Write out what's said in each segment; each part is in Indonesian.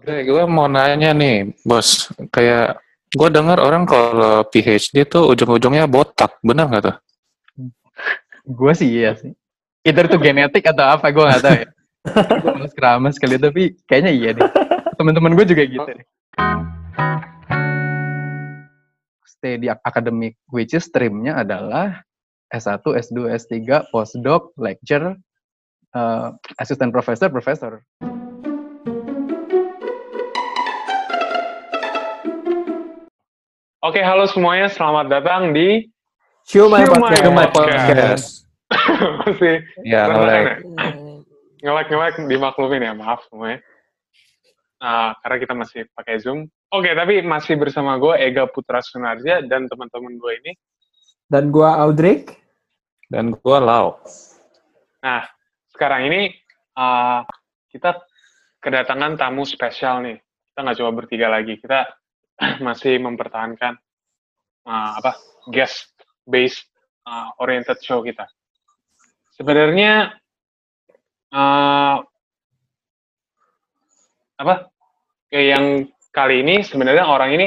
Oke, gue mau nanya nih, bos. Kayak gue dengar orang kalau PhD tuh ujung-ujungnya botak, benar nggak tuh? Gue sih iya sih. Either itu genetik atau apa, gue nggak tahu ya. gue males keramas kali, tapi kayaknya iya deh. Temen-temen gue juga gitu deh. Stay di akademik, which is streamnya adalah S1, S2, S3, postdoc, lecture, uh, assistant professor, professor. Oke, halo semuanya. Selamat datang di Shumai Podcast. Podcast. masih Ya, berantakan mulai. ya? ngelek ngelek dimaklumin ya, maaf semuanya. Nah, karena kita masih pakai Zoom. Oke, tapi masih bersama gue Ega Putra Sunarja dan teman-teman gue ini. Dan gua Audric. Dan gue lau. Nah, sekarang ini uh, kita kedatangan tamu spesial nih. Kita nggak coba bertiga lagi. Kita masih mempertahankan uh, apa guest based uh, oriented show kita. Sebenarnya uh, apa kayak yang kali ini sebenarnya orang ini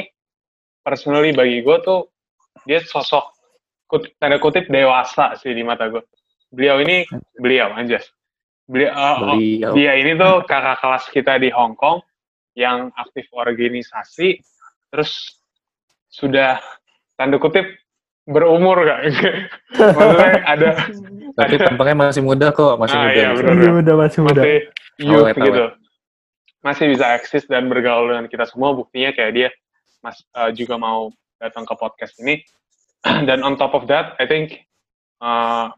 personally bagi gue tuh dia sosok kut- tanda kutip dewasa sih di mata gue. Beliau ini beliau anjas. Beliau, uh, oh, Beliau. dia ini tuh kakak kelas kita di Hong Kong yang aktif organisasi terus sudah tanda kutip berumur gak? Maksudnya ada Tapi tampaknya masih muda kok, masih Ah, muda. iya, bener. Masih muda, masih muda. masih youth Awet, awet. gitu. Masih bisa eksis dan bergaul dengan kita semua. Buktinya kayak dia mas uh, juga mau datang ke podcast ini. dan on top of that, I think uh,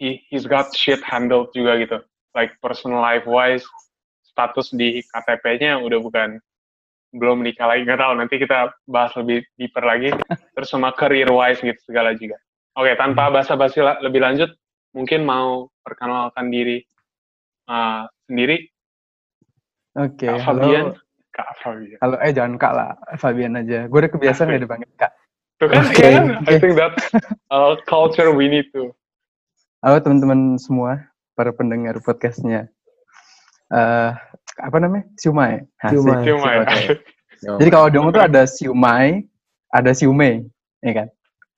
he he's got shit handled juga gitu. Like personal life wise, status di KTP-nya udah bukan belum nikah lagi nggak tahu nanti kita bahas lebih deeper lagi terus sama career wise gitu segala juga oke tanpa basa-basi la- lebih lanjut mungkin mau perkenalkan diri uh, sendiri Oke, Kak halo. Fabian Kak Fabian Halo, eh jangan Kak lah, Fabian aja. Gue udah kebiasaan ya dipanggil Kak. tuh kan Oke, iya kan? I oke. think that's a culture we need to Halo teman-teman semua, para pendengar podcastnya. eh apa namanya? Siumai. Asik, Siumai. cuma ya Jadi kalau Hongkong tuh ada siumai, ada siumei, ya kan?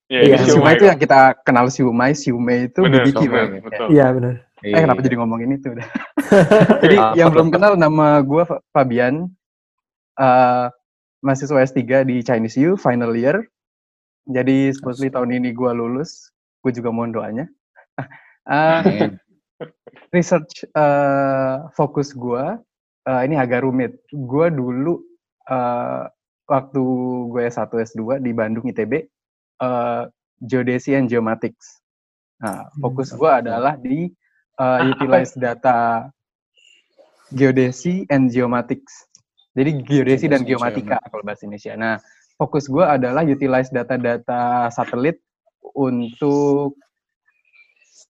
Iya, Iya, ini siumai siumai itu yang kita kenal siumai, siumei itu Bener, BBQ. siumai, kan? betul. Iya, benar. Eh kenapa jadi ngomongin itu udah? jadi yang belum kenal nama gue Fabian, eh mahasiswa S3 di Chinese U, final year. Jadi supposedly tahun ini gue lulus, gue juga mohon doanya. Eh, Amin. research eh, fokus gue eh, ini agak rumit. Gue dulu eh, waktu gue S1 S2 di Bandung ITB eh, geodesy and geomatics. Nah, fokus gue adalah di eh, utilize data geodesy and geomatics. Jadi geodesy dan geomatika kalau bahasa Indonesia. Nah, fokus gue adalah utilize data-data satelit untuk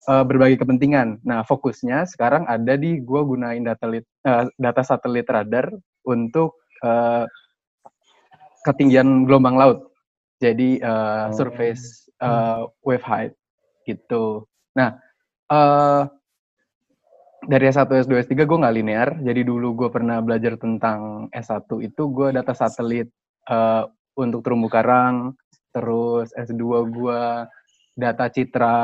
eh, berbagai kepentingan. Nah, fokusnya sekarang ada di gue gunain data lit, eh, data satelit radar untuk eh, ketinggian gelombang laut. Jadi eh, Oh. surface eh, wave height gitu. Nah, eh dari S1, S2, S3 gue nggak linear. Jadi dulu gue pernah belajar tentang S1 itu gue data satelit eh, untuk terumbu karang. Terus S2 gue data citra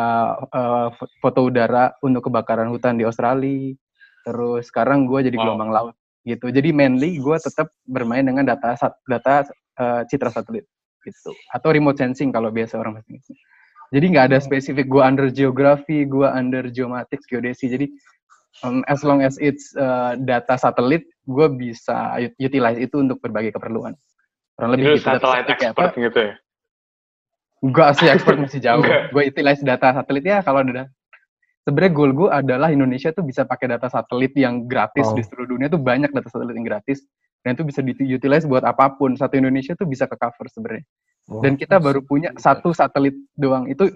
fo- foto udara untuk kebakaran hutan di Australia. Terus sekarang gue jadi Wow. gelombang laut gitu. Jadi mainly gue tetap bermain dengan data sat- data eh, citra satelit gitu. Atau remote sensing kalau biasa orang Inggris. Jadi nggak ada spesifik gue under geografi, gue under geomatics, geodesi. Jadi um, as long as it's uh, data satelit, gue bisa ut- utilize itu untuk berbagai keperluan. Kurang lebih Lu gitu. Satelit kayak expert gitu ya Enggak sih expert masih jauh. Gue utilize data satelit ya kalau ada. Sebenarnya goal gue adalah Indonesia tuh bisa pakai data satelit yang gratis Oh. di seluruh dunia tuh banyak data satelit yang gratis dan itu bisa diutilize buat apa pun. Satu Indonesia tuh bisa ke cover sebenarnya. Oh, Dan kita baru punya satu satelit doang. Itu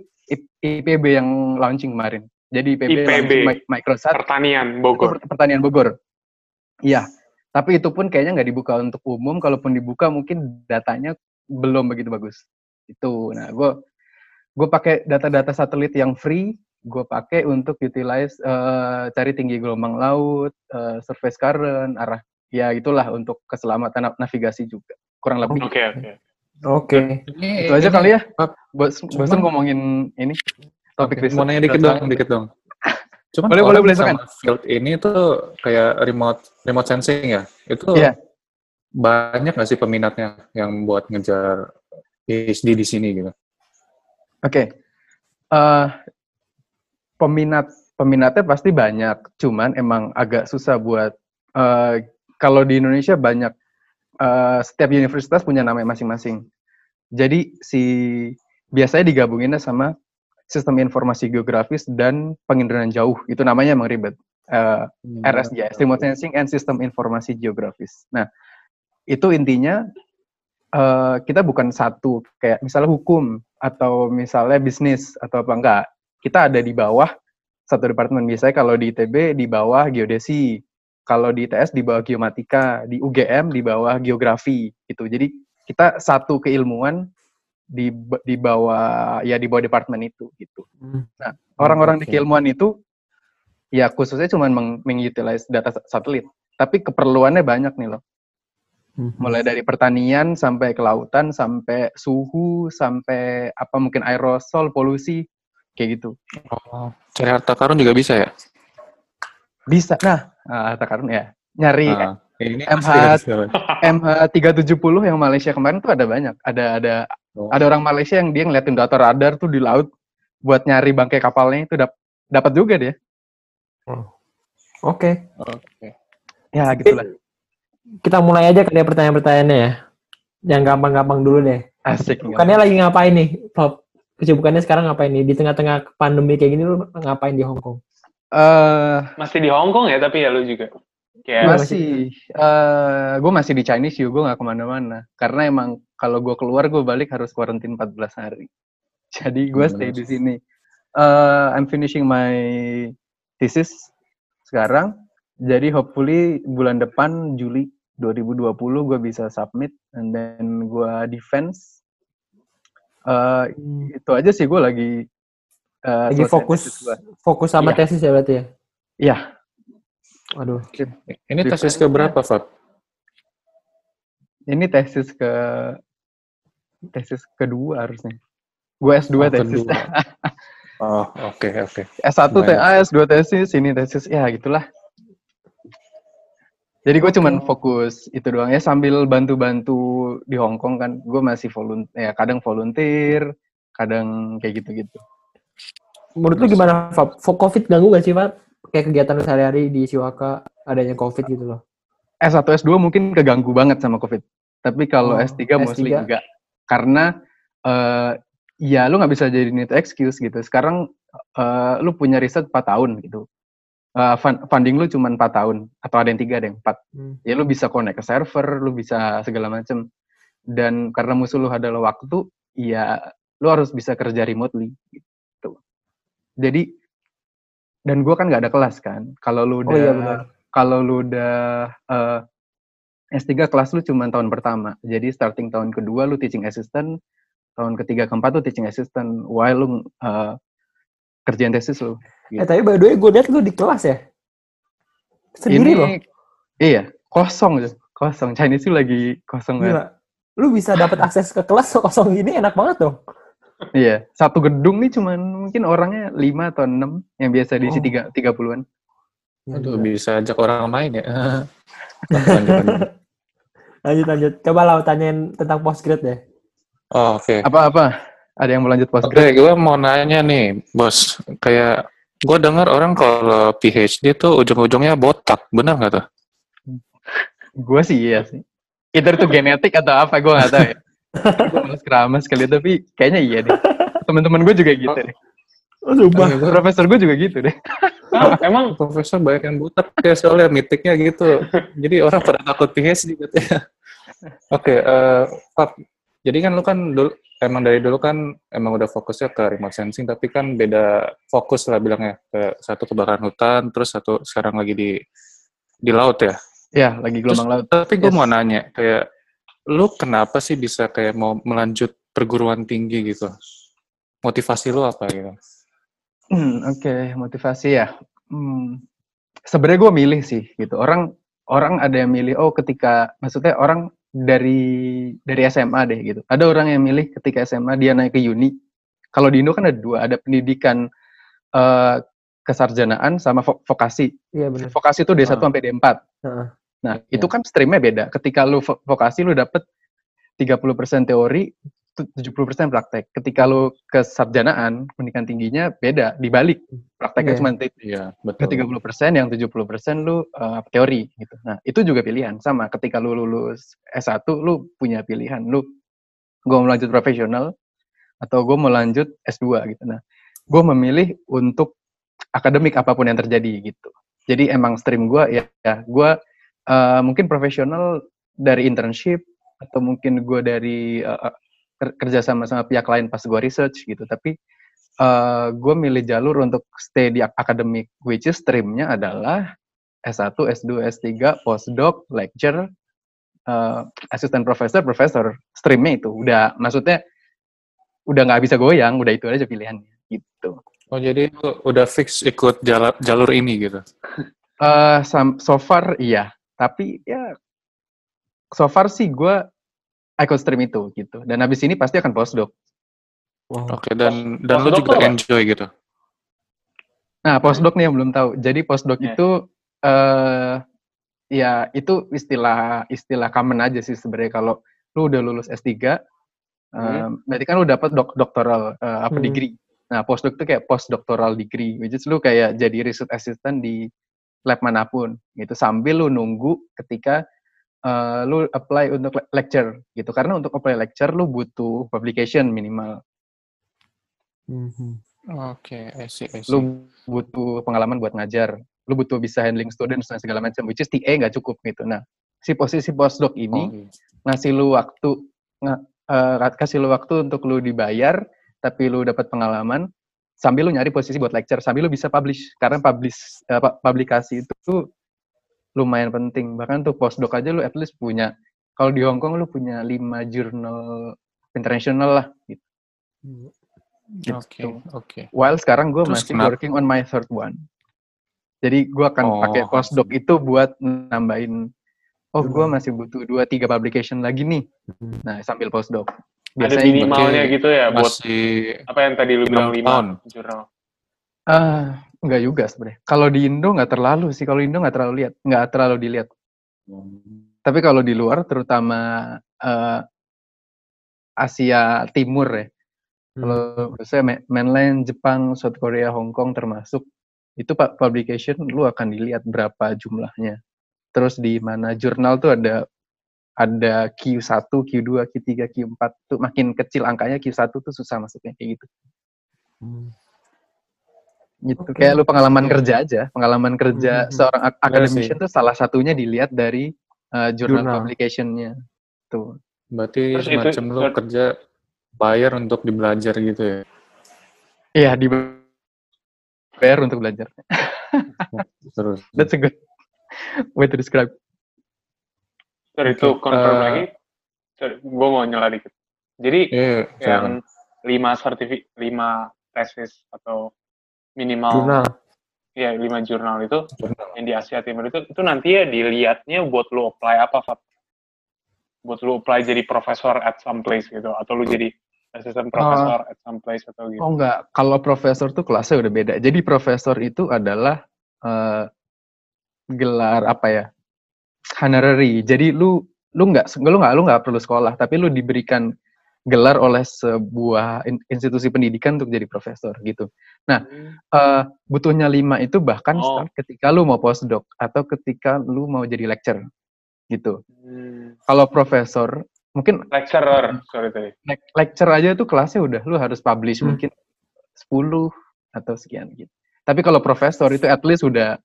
IPB yang launching kemarin. Jadi IPB, IPB. Microsat pertanian Bogor per- pertanian Bogor. Iya. Tapi itu pun kayaknya nggak dibuka untuk umum. Kalaupun dibuka mungkin datanya belum begitu bagus. Itu. Nah, gue gue pakai data-data satelit yang free. Gue pakai untuk utilize eh, cari tinggi gelombang laut, eh, surface current, arah ya itulah untuk keselamatan na- navigasi juga kurang lebih Oke, oke. Oke. Ini, itu aja ini- kali ya bos bosan ngomongin ini topik riset mau nanya dikit dong, dikit dong. Cuman Boleh, boleh, boleh, sama field ini tuh kayak remote remote sensing ya. Itu Iya. banyak nggak sih peminatnya yang buat ngejar PhD di sini gitu? Oke. Eh, peminat peminatnya pasti banyak, cuman emang agak susah buat eh, kalau di Indonesia banyak eh, setiap universitas punya namanya masing-masing. Jadi si biasanya digabunginnya sama sistem informasi geografis dan penginderaan jauh. Itu namanya emang ribet. Eh, RSGS, Remote Sensing and System Informasi Geografis. Nah, itu intinya eh, kita bukan satu kayak misalnya hukum atau misalnya bisnis atau apa enggak. Kita ada di bawah satu departemen. Biasanya kalau di ITB di bawah geodesi, kalau di ITS di bawah geomatika, di UGM di bawah geografi gitu. Jadi kita satu keilmuan di di bawah ya di bawah departemen itu gitu orang-orang di Oke. keilmuan itu ya khususnya cuma meng mengutilize data sa- satelit tapi keperluannya banyak nih loh Hmm. mulai dari pertanian sampai kelautan sampai suhu sampai apa mungkin aerosol polusi kayak gitu Oh, cari harta karun juga bisa ya? bisa nah ah, harta karun ya nyari Nah, ini MH. MH 370 yang Malaysia kemarin tuh ada banyak ada ada Oh. ada orang Malaysia yang dia ngeliatin data radar tuh di laut buat nyari bangkai kapalnya itu dap- dapat juga dia Oke. Oke. ya gitulah Kita mulai aja kali ya pertanyaan-pertanyaannya ya. Yang gampang-gampang dulu deh. asik Bukannya lagi ngapain nih, Bob? Kesibukannya sekarang ngapain nih? Di tengah-tengah pandemi kayak gini lu ngapain di Hong Kong? eh Masih di Hong Kong ya, tapi ya lu juga. Kayak Mas- masih eh gue masih di Chinese New gue nggak ke mana-mana karena emang kalau gue keluar gue balik harus karantin 14 hari jadi gue stay di sini Eh, I'm finishing my thesis sekarang jadi hopefully bulan depan Juli 2020 gue bisa submit and then gue defense Eh, itu aja sih gue lagi eh, Lagi fokus fokus sama Iya. tesis ya berarti ya? Iya. Waduh. Ini tesis ke berapa, Fab? Ini tesis ke tesis kedua harusnya. Gue S2 Oh, tesis. kedua. Oh, oke, oke. S1 Lumayan. TA, S2 tesis, ini tesis. Ya, gitulah. Jadi gue cuman fokus itu doang ya sambil bantu-bantu di Hong Kong kan. Gue masih volunteer, ya kadang volunteer, kadang kayak gitu-gitu. Menurut lu gimana, Fab? COVID ganggu gak sih, Fab? Kayak kegiatan sehari-hari di Siwaka adanya COVID gitu loh. S1, S2 mungkin keganggu banget sama COVID. Tapi kalau Oh, S3 mostly S3? enggak. Karena eh ya lu nggak bisa jadi itu excuse gitu. Sekarang eh lu punya riset 4 tahun gitu. Fun- funding lu cuma 4 tahun atau ada yang 3 ada yang 4. Hmm. Ya lu bisa connect ke server, lu bisa segala macem. Dan karena musuh lu adalah waktu, ya lu harus bisa kerja remotely gitu. Jadi dan gua kan nggak ada kelas kan. Kalau lu Oh udah iya benar. kalau lu udah eh, S3 kelas lu cuma tahun pertama. Jadi starting tahun kedua lu teaching assistant, tahun ketiga keempat lu teaching assistant while lu eh, kerjaan tesis lu. Eh tapi by the way gue liat lu di kelas ya? Sendiri Ini loh. iya, kosong tuh. Kosong. Chinese itu lagi kosong banget. Gila. Lu bisa dapat akses ke kelas kosong gini enak banget dong. Iya, satu gedung nih cuman mungkin orangnya 5 atau 6 yang biasa diisi Oh. tiga 30-an. Aduh, bisa ajak orang main ya. lanjut, lanjut. Coba lah tanyain tentang postgrad deh. Oh, oke. Apa-apa? Ada yang mau lanjut Oke, postgrad? gue mau nanya nih, bos. Kayak gue dengar orang kalau PhD tuh ujung-ujungnya botak, benar nggak tuh? Gue sih iya sih. Either itu genetik atau apa, gue gak tahu ya. gue males keramas kali, tapi kayaknya iya deh. Teman-teman gue juga gitu deh. Oh, sumpah. Profesor gue juga gitu deh. Ah, emang Profesor banyak yang botak ya soalnya mitiknya gitu. Jadi orang pada takut PhD katanya. Oke, eh Pak, jadi kan lu kan dulu emang dari dulu kan emang udah fokusnya ke remote sensing, tapi kan beda fokus lah bilangnya. Ke satu kebakaran hutan, terus satu sekarang lagi di di laut ya. Ya, lagi gelombang laut. Tapi gue Yes. mau nanya, kayak lu kenapa sih bisa kayak mau melanjut perguruan tinggi gitu? Motivasi lu apa gitu? Hmm, Oke, motivasi ya. Hmm, Sebenarnya gue milih sih gitu. Orang orang ada yang milih oh ketika maksudnya orang dari dari SMA deh gitu. Ada orang yang milih ketika SMA dia naik ke uni. Kalau di Indo kan ada dua, ada pendidikan uh, kesarjanaan sama vo vokasi. Iya benar. Vokasi itu D1 Ah. sampai D4. Heeh. Nah, itu kan streamnya beda. Ketika lu vo- vokasi lu dapet 30% teori, 70% praktek. Ketika lu kesarjanaan, pendidikan tingginya beda, dibalik. Prakteknya Iya. cuma ti- Iya, ke betul. 30%, yang 70% lu uh, teori gitu. Nah, itu juga pilihan sama. Ketika lu lulus S1, lu punya pilihan. Lu gue mau lanjut profesional atau gue mau lanjut S2 gitu. Nah, gue memilih untuk akademik apa pun yang terjadi gitu. Jadi emang stream gue ya, ya gue uh, mungkin profesional dari internship atau mungkin gue dari uh, kerja sama sama pihak lain pas gue research gitu. Tapi uh, gue milih jalur untuk stay di ak- akademik, which is streamnya adalah S1, S2, S3, postdoc, lecture, uh, asisten profesor, profesor. Streamnya itu udah, maksudnya udah nggak bisa goyang, udah itu aja pilihannya gitu. Oh, jadi udah fix ikut jalur, jalur ini gitu. Eh, sam- so far iya, tapi ya so far sih gue ikut stream itu gitu. Dan habis ini pasti akan postdoc. Wow. Oke, dan dan lu juga apa? enjoy gitu. Nah, postdoc nih yang belum tahu. Jadi postdoc Iya. itu eh ya itu istilah istilah common aja sih sebenarnya kalau lu udah lulus S3 eh, berarti kan lu dapat dok doktoral eh, apa Hmm. degree. Nah, postdoc itu kayak postdoctoral degree, which is lu kayak jadi research assistant di lab mana pun gitu sambil lu nunggu ketika eh, lu apply untuk le- lecture gitu. Karena untuk apply lecture lu butuh publication minimal. Mhm. Oke, I see, I see. lu butuh pengalaman buat ngajar, lu butuh bisa handling students dan segala macam, which is TA nggak cukup gitu. Nah, si posisi postdoc Oh, ini iya. ngasih lu waktu, nga- eh, kasih lu waktu untuk lu dibayar, tapi lu dapat pengalaman, sambil lu nyari posisi buat lecture, sambil lu bisa publish, karena publish, eh, pu- publikasi itu tuh lumayan penting. Bahkan tuh postdoc aja lu at least punya, kalau di Hong Kong lu punya lima jurnal internasional lah gitu. gitu. Oke, oke. While sekarang gue masih kenapa? working on my third one. Jadi gue akan Oh, pakai postdoc itu buat nambahin, oh gue Hmm. masih butuh dua tiga publication lagi nih. Hmm. Nah sambil postdoc. Ada Biasanya minimalnya berarti gitu ya buat Masih apa yang tadi lu bilang lima jurnal. ah nggak juga sebenarnya. Kalau di Indo nggak terlalu sih. Kalau Indo nggak terlalu lihat, nggak terlalu dilihat. Tapi kalau di luar, terutama eh, Asia Timur ya, kalau menurut saya ma- mainland Jepang, South Korea, Hong Kong termasuk itu pak publication lu akan dilihat berapa jumlahnya. Terus di mana jurnal tuh ada ada Q1, Q2, Q3, Q4 tuh makin kecil angkanya Q1 tuh susah masuknya kayak gitu. Hmm. Gitu. Oke. Kayak lu pengalaman kerja aja, pengalaman kerja Mhm. seorang ak- Bener academician tuh salah satunya dilihat dari uh, jurnal, Jurnal. publication-nya. Tuh. berarti Terus itu- semacam lu ter- kerja bayar untuk dibelajar gitu ya. Iya, dibayar untuk belajar. Terus. That's a good way to describe. Sorry, itu confirm eh, lagi. Sorry, gue mau nyela dikit. Jadi Iya, yang silakan. lima sertifi lima tesis atau minimal Jurnal. ya lima jurnal itu Jurnal. yang di Asia Timur itu itu nanti ya dilihatnya buat lu apply apa Fat? Buat lu apply jadi profesor at some place gitu atau lu jadi assistant professor at some place atau gitu. Oh enggak, kalau profesor tuh kelasnya udah beda. Jadi profesor itu adalah eh, gelar apa ya? Honorary. Jadi lu lu nggak lu nggak lu nggak perlu sekolah, tapi lu diberikan gelar oleh sebuah in- institusi pendidikan untuk jadi profesor gitu. Eh, butuhnya lima itu bahkan Oh. start ketika lu mau postdoc atau ketika lu mau jadi lecturer gitu. Hmm, Kalau profesor mungkin lecturer, sorry tadi. lec- lecture aja tuh kelasnya udah lu harus publish Hmm. mungkin 10 atau sekian gitu. Tapi kalau profesor itu at least udah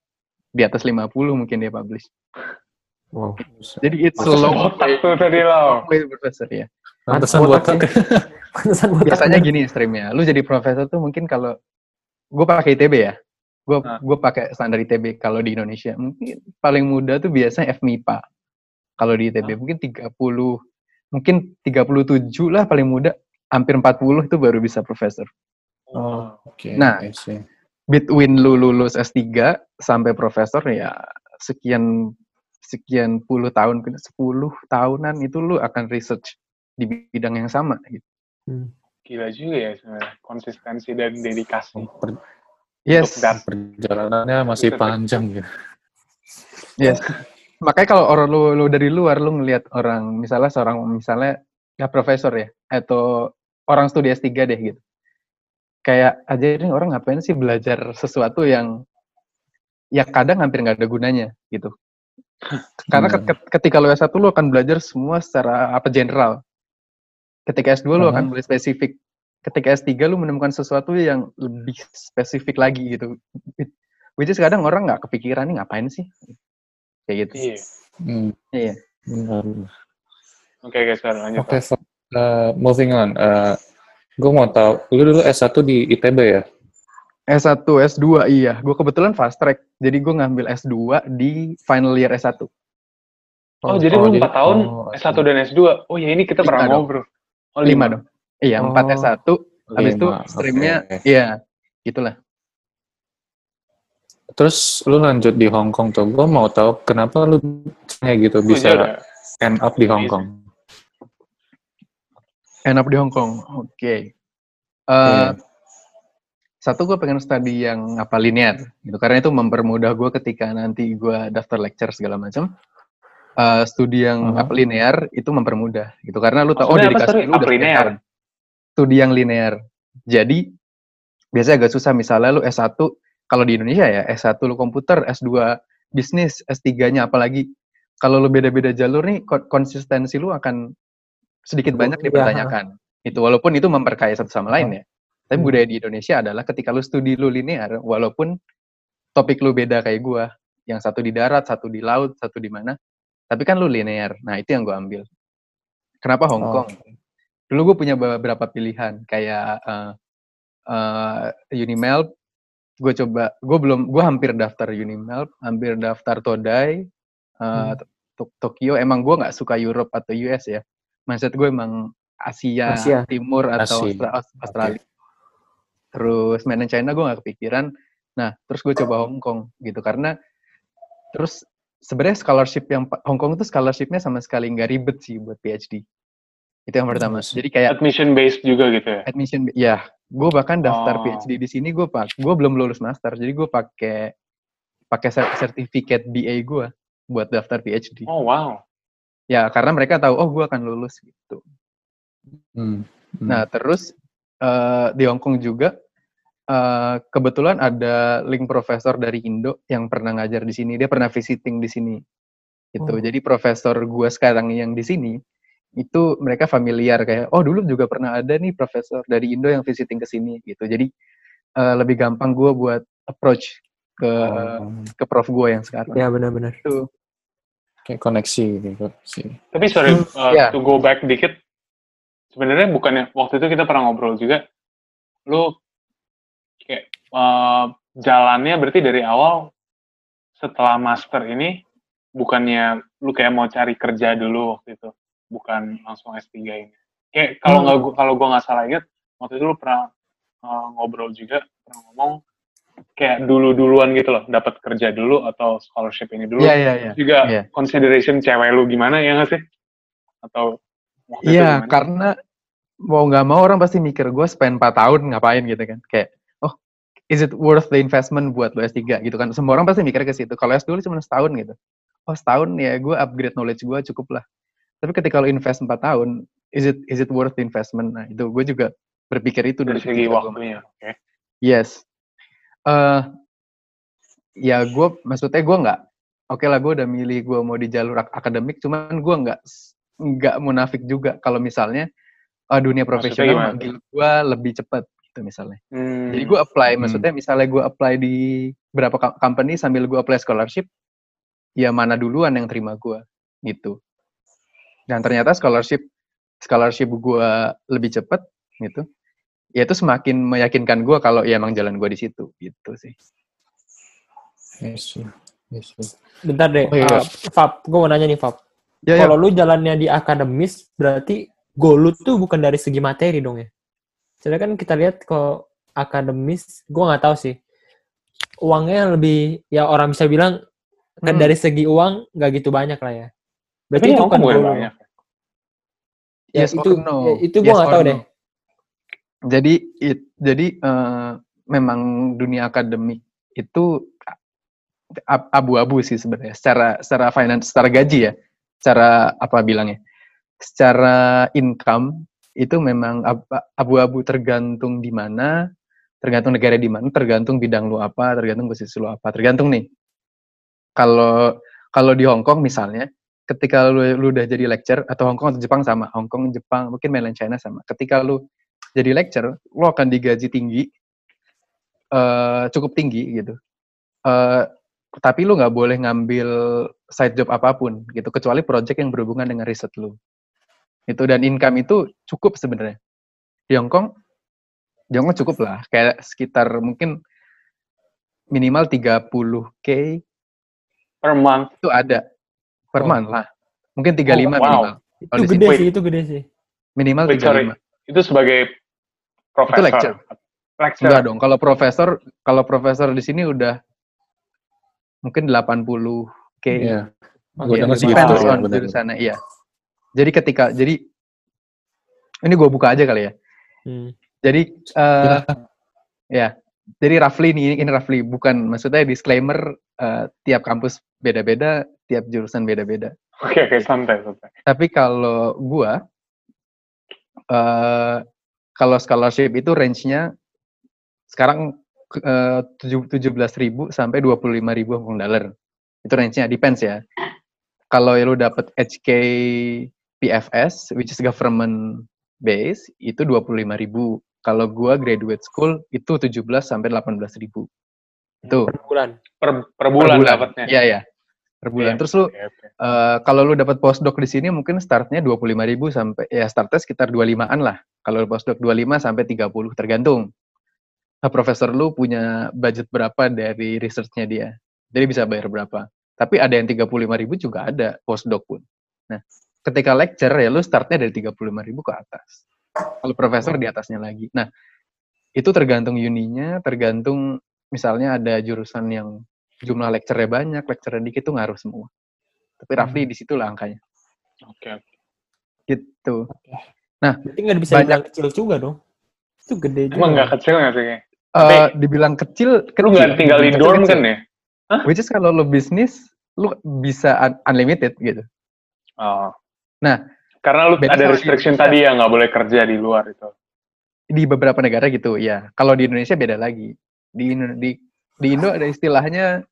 di atas 50 mungkin dia publish. Wow. Jadi it's a Masa long Botak way, tuh tadi lo. profesor ya. Pantesan Botak. Pantesan botak. Biasanya gini streamnya, lu jadi profesor tuh mungkin kalau gue pakai ITB ya, gue Ah. gue pakai standar ITB kalau di Indonesia mungkin paling muda tuh biasanya FMIPA. Kalau di ITB Ah. mungkin 30 mungkin 37 lah paling muda, hampir 40 itu baru bisa profesor. Oh, oke. Nah. I see. between lu lulus S3 sampai profesor ya sekian sekian puluh tahun, 10 tahunan itu lu akan research di bidang yang sama gitu. Gila juga ya sebenarnya konsistensi dan dedikasi. Per- Yes. Untuk dat- perjalanannya masih panjang ya. Yes. Makanya kalau orang lu, lu dari luar lu ngelihat orang misalnya seorang misalnya ya profesor ya atau orang studi S3 deh gitu. Kayak aja ini orang ngapain sih belajar sesuatu yang ya kadang hampir nggak ada gunanya gitu. Karena Hmm. ke- ke- ketika lu S1 lu akan belajar semua secara apa general. Ketika S2 lu Hmm. akan lebih spesifik. Ketika S3 lu menemukan sesuatu yang lebih spesifik lagi gitu. Which is kadang orang nggak kepikiran nih ngapain sih. Kayak gitu. Iya. Hmm. Iya. benar. Oke guys, lanjut. Oke, Fab. Uh, moving on. Uh, gue mau tahu, lu dulu S1 di ITB ya? S1, S2 iya. Gue kebetulan fast track. Jadi gue ngambil S2 di final year S1. Oh, jadi lu 4 tahun oh, S1 dan S2. Oh ya ini kita pernah ngobrol. Oh, Lima dong. Iya, Oh, 4 S1. Habis itu streamnya, oke. iya. Gitulah. Terus lu lanjut di Hong Kong tuh. Gue mau tahu kenapa lu kayak gitu Oh, bisa udah- end up di Hong Amazing. Kong. End up di Hong Kong. Oke. Eh, Iya. Satu gue pengen studi yang apa linear gitu karena itu mempermudah gue ketika nanti gue daftar lecture segala macam. Eh, studi yang Uh-huh. apa linear itu mempermudah gitu karena lu tahu oh dedikasi lu udah tahun. Studi yang linear. Jadi biasanya agak susah misalnya lu S1 kalau di Indonesia ya S1 lu komputer, S2 bisnis, S3-nya apalagi kalau lu beda-beda jalur nih ko- konsistensi lu akan sedikit banyak Iya. dipertanyakan. Itu walaupun itu memperkaya satu sama lain ya. Tapi Hmm. budaya di Indonesia adalah ketika lu studi lu linear walaupun topik lu beda kayak gua, yang satu di darat, satu di laut, satu di mana, tapi kan lu linear. Nah, itu yang gua ambil. Kenapa Hong Oh. Kong? Dulu gue punya beberapa pilihan kayak eh eh, Unimelp, gue coba, gue belum, gue hampir daftar Unimelp, hampir daftar Todai, eh, Hmm. Tok- Tokyo. Emang gue nggak suka Europe atau US ya. Maksud gue emang Asia, Asia. Timur atau Asia. Austra- Aus- Australia. Terus mainland China gue nggak kepikiran. Nah, terus gue coba Hong Kong gitu karena terus sebenarnya scholarship yang Hong Kong itu scholarshipnya sama sekali nggak ribet sih buat PhD. Itu yang pertama. Yes. Jadi kayak Admission based juga gitu ya. admission ya gue bahkan daftar Oh. PhD di sini gue pak gue belum lulus master jadi gue pakai pakai sertifikat BA gue buat daftar PhD Oh wow. ya karena mereka tahu oh gue akan lulus gitu Hmm. Hmm. nah terus eh, di Hong Kong juga eh, kebetulan ada link profesor dari Indo yang pernah ngajar di sini dia pernah visiting di sini gitu Oh. jadi profesor gue sekarang yang di sini itu mereka familiar kayak oh dulu juga pernah ada nih profesor dari Indo yang visiting ke sini gitu jadi eh, lebih gampang gue buat approach ke Oh, ke prof gue yang sekarang Ya benar-benar. itu kayak koneksi gitu sih. Tapi sorry, Hmm, uh, ya. to go back dikit. Sebenarnya bukannya waktu itu kita pernah ngobrol juga. Lu kayak uh, jalannya berarti dari awal setelah master ini bukannya lu kayak mau cari kerja dulu waktu itu, bukan langsung S3 ini. Kayak kalau Hmm. nggak gua- kalau gua nggak salah ingat waktu itu lu pernah uh, ngobrol juga pernah ngomong kayak dulu-duluan gitu loh, dapat kerja dulu atau scholarship ini dulu. iya iya iya juga Iya. consideration cewek lu gimana ya nggak sih? Atau Iya, karena mau nggak mau orang pasti mikir gue spend 4 tahun ngapain gitu kan. Kayak, oh, is it worth the investment buat lo S3 gitu kan. Semua orang pasti mikir ke situ. Kalau S2 cuma setahun gitu. Oh, setahun ya gue upgrade knowledge gue cukup lah. Tapi ketika lo invest 4 tahun, is it is it worth the investment? Nah, itu gue juga berpikir itu dari segi waktunya, oke. Yes. eh ya gue, maksudnya gue nggak, oke lah gue udah milih gue mau di jalur ak- akademik, cuman gue nggak nggak munafik juga kalau misalnya eh, dunia profesional manggil gue lebih cepat gitu misalnya. Hmm, Jadi gue apply, Hmm. maksudnya misalnya gue apply di beberapa co- company sambil gue apply scholarship, ya mana duluan yang terima gue gitu. Dan ternyata scholarship scholarship gue lebih cepat gitu. Ya itu semakin meyakinkan gue kalau ya emang jalan gue di situ gitu sih. Yes, yes, yes. Bentar deh, Oh, iya. uh, Fab, gue mau nanya nih Fab. Ya, ya. Kalau lu jalannya di akademis, berarti goal lu tuh bukan dari segi materi dong ya? Soalnya kan kita lihat kalau akademis, gue nggak tahu sih. Uangnya lebih, ya orang bisa bilang kan Hmm. dari segi uang nggak gitu banyak lah ya. Berarti Tapi itu kan goal. banyak. Ya, Yes or itu no? ya, itu gua Yes nggak tahu no? deh. Jadi it- jadi eh, memang dunia akademik itu ab- abu-abu sih sebenarnya secara secara finance secara gaji ya secara apa bilangnya? Secara income itu memang ab- abu-abu tergantung di mana tergantung negara di mana tergantung bidang lu apa tergantung posisi lu apa. Tergantung nih kalau kalau di Hong Kong misalnya ketika lu, lu udah jadi lecturer atau Hong Kong atau Jepang sama Hong Kong Jepang mungkin mainland China sama. Ketika lu jadi lecturer lu akan digaji tinggi eh cukup tinggi gitu. Eh tapi lu nggak boleh ngambil side job apa pun gitu kecuali project yang berhubungan dengan riset lu itu dan income itu cukup sebenarnya di Hong Kong di Hong Kong cukup lah kayak sekitar mungkin minimal 30k Per month. itu ada per Oh. month lah mungkin 35 wow. minimal Itu gede sih, itu gede sih. minimal Wait, sorry. 35 Itu sebagai profesor. lecture. Lecture. enggak dong kalau profesor kalau profesor di sini udah mungkin 80k Iya. Gue Iya, dengar sih gitu. depends ya, on benar. jurusannya, iya. Jadi ketika, jadi ini gue buka aja kali ya. Hmm. Jadi, eh Silakan. ya, jadi roughly nih, ini roughly bukan maksudnya disclaimer eh, tiap kampus beda-beda, tiap jurusan beda-beda. Oke, oke, santai, santai. Tapi kalau gua, eh kalau scholarship itu range-nya sekarang tujuh belas ribu sampai dua puluh lima ribu Hong Kong dollar. Itu range-nya, depends ya. Kalau lu dapet HK PFS, which is government base, itu dua puluh lima ribu. Kalau gua graduate school itu 17 sampai 18 ribu. Itu Per bulan. Per, per bulan dapatnya. Iya, iya. Per bulan. Iya, Terus lu Oke, oke. Eh, kalau lu dapat postdoc di sini mungkin startnya 25.000 sampai ya startnya sekitar 25-an lah. Kalau postdoc 25 sampai 30 tergantung. Nah, profesor lu punya budget berapa dari researchnya dia. Jadi bisa bayar berapa. Tapi ada yang 35.000 juga ada postdoc pun. Nah, ketika lecture ya lu startnya dari 35.000 ke atas. Kalau profesor di atasnya lagi. Nah, itu tergantung uninya, tergantung misalnya ada jurusan yang jumlah lecture-nya banyak, lecture-nya dikit itu ngaruh semua. Tapi roughly di situ lah angkanya. Oke, oke. Gitu. Berarti nggak bisa Banyak. kecil juga dong. Itu gede juga. Emang nggak kecil nggak sih? Eh, Tapi- dibilang kecil, Lu kecil. nggak tinggal di dorm kecil. kan ya? Which is kalau lo bisnis, lu bisa un- unlimited gitu. Oh. Nah, karena lu beda ada restriction Indonesia. tadi ya nggak boleh kerja di luar itu. Di beberapa negara gitu, ya. Kalau di Indonesia beda lagi. Di Indo- di di Indo ada istilahnya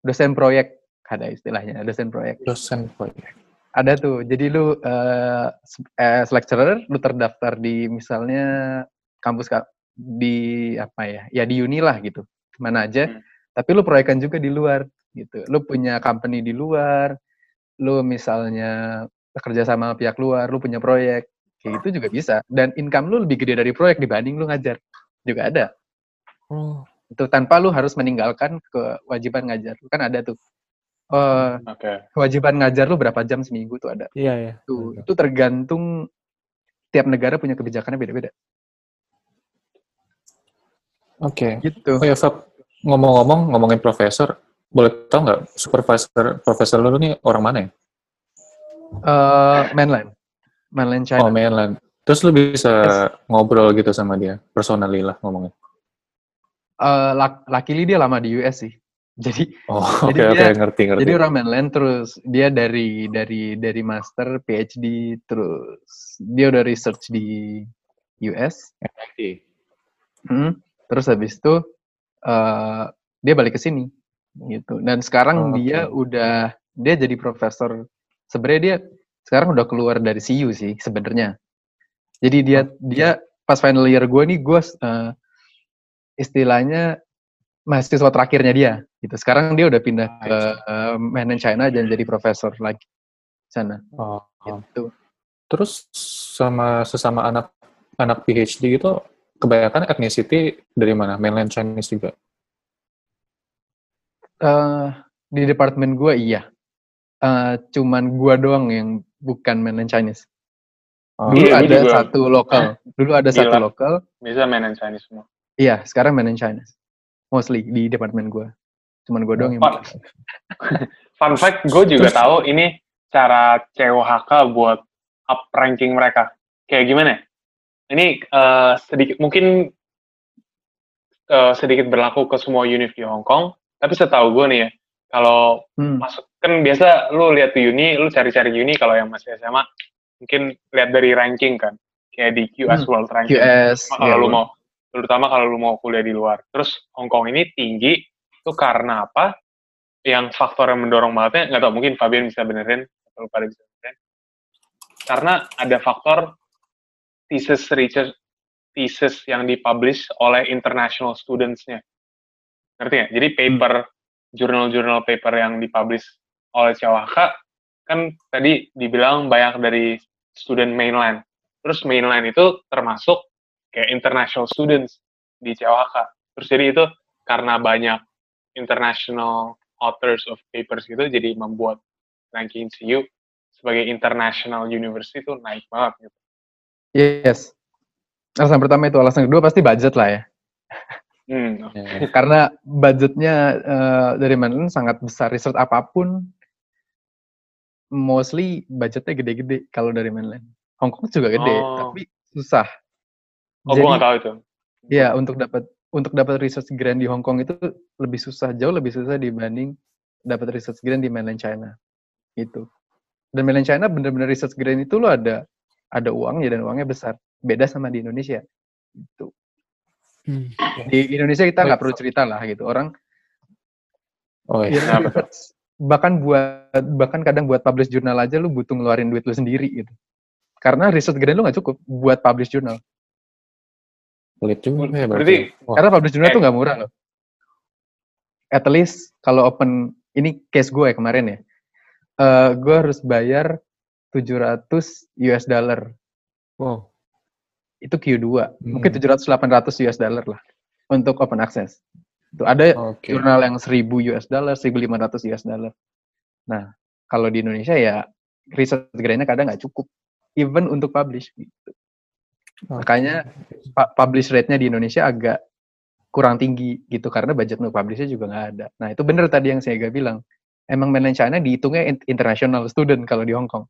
dosen proyek, ada istilahnya dosen proyek. Dosen proyek. Ada tuh. Jadi lu eh, s- as lecturer, lu terdaftar di misalnya kampus ka- di apa ya? Ya di uni lah gitu. Mana aja. Hmm. Tapi lu proyekan juga di luar gitu. Lu punya company di luar, lu misalnya kerja sama pihak luar, lu punya proyek, kayak gitu juga bisa. Dan income lu lebih gede dari proyek dibanding lu ngajar. Juga ada. Oh. Itu tanpa lu harus meninggalkan kewajiban ngajar. Kan ada tuh. Eh, Oke. kewajiban ngajar lu berapa jam seminggu tuh ada. Iya, iya. Tuh, itu tergantung tiap negara punya kebijakannya beda-beda. Oke. Gitu. Oh ya, Fab. Ngomong-ngomong, ngomongin profesor, boleh tau nggak supervisor profesor lu nih orang mana ya? Eh, mainland. Mainland China. Oh, mainland. Terus lu bisa ngobrol gitu sama dia, personally lah ngomongnya. Eh, lak- luckily dia lama di US sih. Jadi Oh, Jadi oke oke dia- ngerti ngerti. jadi orang mainland terus dia dari dari dari master PhD terus dia udah research di US. Hmm, terus habis itu eh, dia balik ke sini gitu. Dan sekarang Oh, dia oke. udah dia jadi profesor. Sebenarnya dia sekarang udah keluar dari CU sih sebenarnya. Jadi dia dia pas final year gue nih gue eh, istilahnya mahasiswa terakhirnya dia gitu. Sekarang dia udah pindah ke eh, mainland China dan jadi profesor lagi sana Oh, oh. gitu. Terus sama sesama anak anak PhD gitu, kebanyakan ethnicity dari mana? Mainland Chinese juga. eh di departemen gue iya. Eh, cuman gua doang yang bukan mainland Chinese. Oh, Dulu Iya, ada juga. satu lokal. Dulu ada Gila. satu lokal. Bisa main Chinese semua. Iya, sekarang mainland Chinese. Mostly di departemen gua. Cuman gue doang yang Fun, fun fact, gue juga Terus- tahu ini cara COHK buat up ranking mereka. Kayak gimana? Ini eh, sedikit mungkin eh, sedikit berlaku ke semua univ di Hong Kong. Tapi setahu gue nih ya, kalau Hmm. masuk kan biasa lu lihat di uni, lu cari-cari uni kalau yang masih SMA mungkin lihat dari ranking kan, kayak di QS Hmm, World Ranking. QS. Kalau ya, lu mau terutama kalau lu mau kuliah di luar. Terus Hong Kong ini tinggi itu karena apa? Yang faktor yang mendorong bangetnya nggak tahu mungkin Fabian bisa benerin atau lu pada bisa benerin. Karena ada faktor thesis research thesis yang dipublish oleh international students-nya. Ngerti nggak? Jadi paper jurnal-jurnal paper yang dipublish oleh CWK kan tadi dibilang banyak dari student mainland. Terus mainland itu termasuk kayak international students di CWK. Terus jadi itu karena banyak international authors of papers gitu, jadi membuat ranking CU sebagai international university itu naik banget gitu. Yes. Alasan pertama itu, alasan kedua pasti budget lah ya. Hmm. Karena budgetnya eh, dari mainland sangat besar. Research apa pun, mostly budgetnya gede-gede kalau dari mainland. Hong Kong juga gede, Oh. tapi susah. Oh, gue nggak tahu itu. Ya, untuk dapat untuk dapat research grant di Hong Kong itu lebih susah, jauh lebih susah dibanding dapat research grant di mainland China. Itu. Dan mainland China bener-bener research grant itu lo ada ada uangnya dan uangnya besar. Beda sama di Indonesia. Itu. Hmm. Di Indonesia kita nggak Baik. perlu cerita lah gitu. Orang Oh ya, iya. Nah, bahkan buat bahkan kadang buat publish jurnal aja lu butuh ngeluarin duit lu sendiri gitu. Karena research grant lu nggak cukup buat publish jurnal. Pelit juga ya Berarti Wah, Karena publish jurnal Eh. tuh nggak murah loh. At least kalau open ini case gue ya kemarin ya, eh gue harus bayar 700 US dollar. wow. Itu Q2. Mungkin Hmm. 700 800 US dollar lah untuk open access. Itu ada Oke. jurnal yang 1000 US dollar, 1500 US dollar. Nah, kalau di Indonesia ya research grant-nya kadang nggak cukup even untuk publish gitu. Makanya pa- publish rate-nya di Indonesia agak kurang tinggi gitu karena budget untuk publish-nya juga nggak ada. Nah, itu bener tadi yang saya bilang. Emang mainland China dihitungnya in- international student kalau di Hong Kong.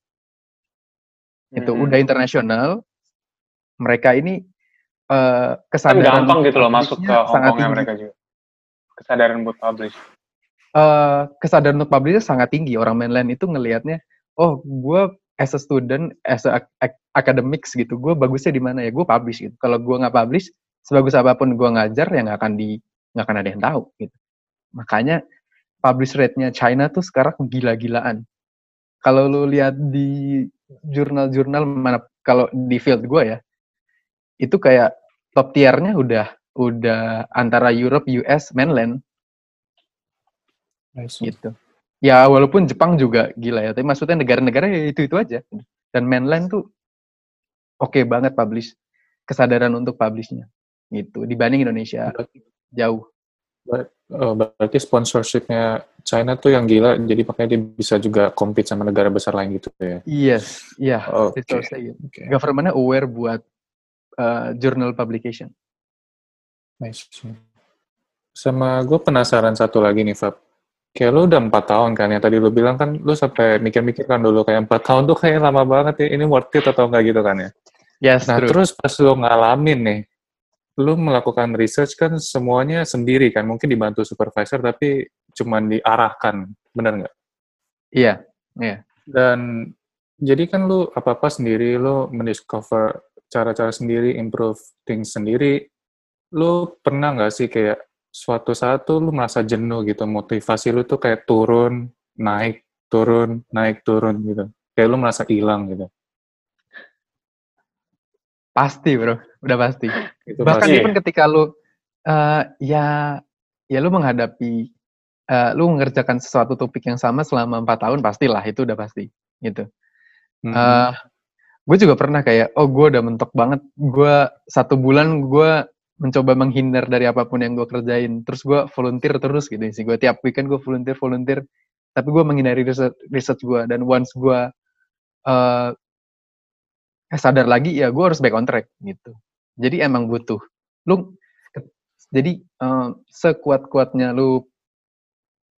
Itu Hmm. udah internasional. Mereka ini kan kesadaran gampang untuk gitu loh masuk ke publish-nya Hong sangat Kongnya tinggi. mereka juga. Kesadaran buat publish. eh kesadaran untuk publish sangat tinggi. Orang mainland itu ngelihatnya, oh, gue as a student, as a ac- ac- academics gitu, gue bagusnya di mana ya? Gue publish gitu. Kalau gue nggak publish, sebagus apa pun gue ngajar, ya nggak akan di nggak akan ada yang tahu gitu. Makanya publish rate-nya China tuh sekarang gila-gilaan. Kalau lu lihat di jurnal-jurnal mana, kalau di field gue ya, itu kayak top tier-nya udah udah antara Europe, US, mainland Nice. gitu. Ya walaupun Jepang juga gila ya, tapi maksudnya negara-negara ya itu-itu aja. Dan mainland tuh oke banget publish, kesadaran untuk publishnya gitu dibanding Indonesia jauh. Oh, berarti sponsorshipnya China tuh yang gila, jadi makanya dia bisa juga compete sama negara besar lain gitu ya. Yes, iya, Oke. resource-nya gitu. Oke. Government-nya aware buat uh, journal publication. Nice. Sama gue penasaran satu lagi nih, Fab. Kayak lu udah empat tahun kan, yang tadi lu bilang kan, lu sampai mikir-mikir kan dulu, kayak empat tahun tuh kayak lama banget ya, ini worth it atau enggak gitu kan ya. Yes, Nah, true. terus pas lu ngalamin nih, lu melakukan research kan semuanya sendiri kan, mungkin dibantu supervisor tapi cuman diarahkan, bener nggak? Iya, Dan jadi kan lu apa-apa sendiri, lu mendiscover cara-cara sendiri, improve things sendiri. Lu pernah nggak sih kayak suatu saat tuh lu merasa jenuh gitu, motivasi lu tuh kayak turun, naik, turun, naik, turun gitu. Kayak lu merasa hilang gitu. Pasti bro, udah pasti. Itu Bahkan pasti. even ketika lu uh, ya ya lu menghadapi uh, lu mengerjakan sesuatu topik yang sama selama empat tahun pastilah itu udah pasti gitu. Mhm. Eh, gue juga pernah kayak, oh gue udah mentok banget. Gue satu bulan gue mencoba menghindar dari apa pun yang gue kerjain. Terus gue volunteer terus gitu sih. Gue tiap weekend gue volunteer volunteer. Tapi gue menghindari research, research gue. Dan once gue eh sadar lagi, ya gue harus back on track gitu. Jadi emang butuh. Lu jadi eh, sekuat-kuatnya lu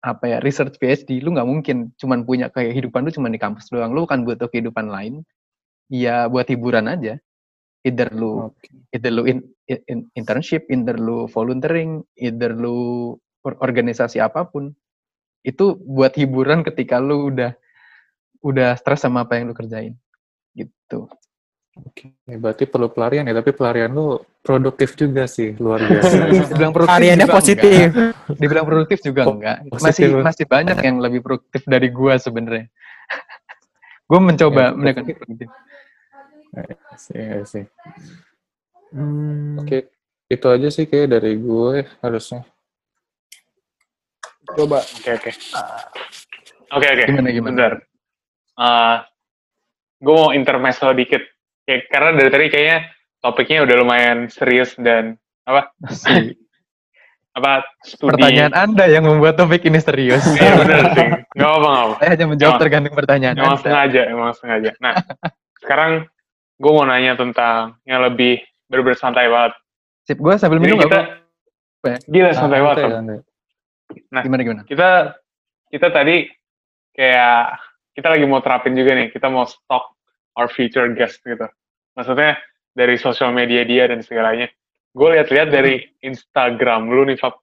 apa ya research PhD lu nggak mungkin cuman punya kehidupan lu cuman di kampus doang lu kan butuh kehidupan lain ya buat hiburan aja either lu Oke. either lu in, in- internship either lu volunteering either lu or- organisasi apa pun itu buat hiburan ketika lu udah udah stres sama apa yang lu kerjain gitu Oke, berarti perlu pelarian ya, tapi pelarian lu produktif juga sih, luar biasa. dibilang produktif juga positif. enggak. dibilang produktif juga Po- enggak positif. masih masih banyak yang lebih produktif dari gua sebenarnya gue mencoba Ya, menekan produktif Iya sih. Hmm, Oke, itu aja sih kayak dari gue harusnya. Coba. Oke oke. Oke oke. Gimana, gimana? Bentar. gue mau intermezzo dikit. Kayak, karena dari tadi kayaknya topiknya udah lumayan serius dan apa apa studi. pertanyaan anda yang membuat topik ini serius Iya bener sih. Gak apa-apa nggak apa. saya hanya menjawab Emang- tergantung pertanyaan Emang anda sengaja, emang sengaja. Nah, sekarang gue mau nanya tentang yang lebih bener-bener santai banget. sip gue sambil Jadi minum kita, apa ya? gila santai banget. Tom. santai. gimana gimana kita kita tadi kayak kita lagi mau terapin juga nih kita mau stalk our future guest gitu maksudnya dari sosial media dia dan segalanya. Gue lihat-lihat dari Instagram lu nih Fab.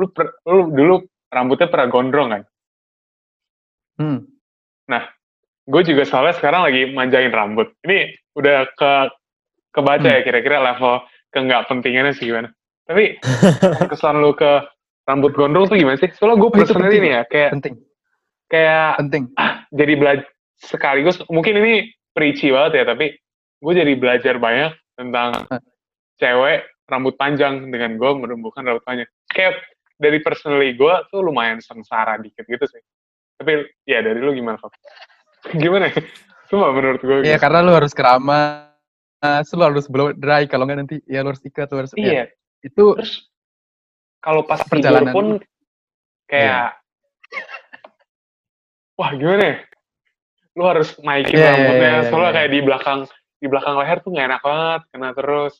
Lu per- lu dulu rambutnya pernah gondrong kan? Hmm. gue juga soalnya sekarang lagi manjain rambut. Ini udah ke kebaca ya kira-kira level ke nggak pentingannya sih gimana. Tapi kesan lu ke rambut gondrong tuh gimana sih? Soalnya gue Oh, penting. nih ya kayak penting. kayak penting. jadi belajar sekaligus mungkin ini preachy banget ya tapi gue jadi belajar banyak tentang cewek rambut panjang dengan gue menumbuhkan rambut panjang. Kayak dari personally gue tuh lumayan sengsara dikit gitu sih. Tapi ya dari lu gimana Fab? gimana ya? Cuma menurut gue Iya karena lu harus keramas lu harus blow dry. Kalau nggak nanti ya lu harus ikat lu harus ya, iya. Itu terus kalau pas Perjalanan pun kayak wah gimana ya? Lu harus naikin Iya, iya, rambutnya. iya, soalnya iya. kayak di belakang di belakang leher tuh nggak enak banget kena terus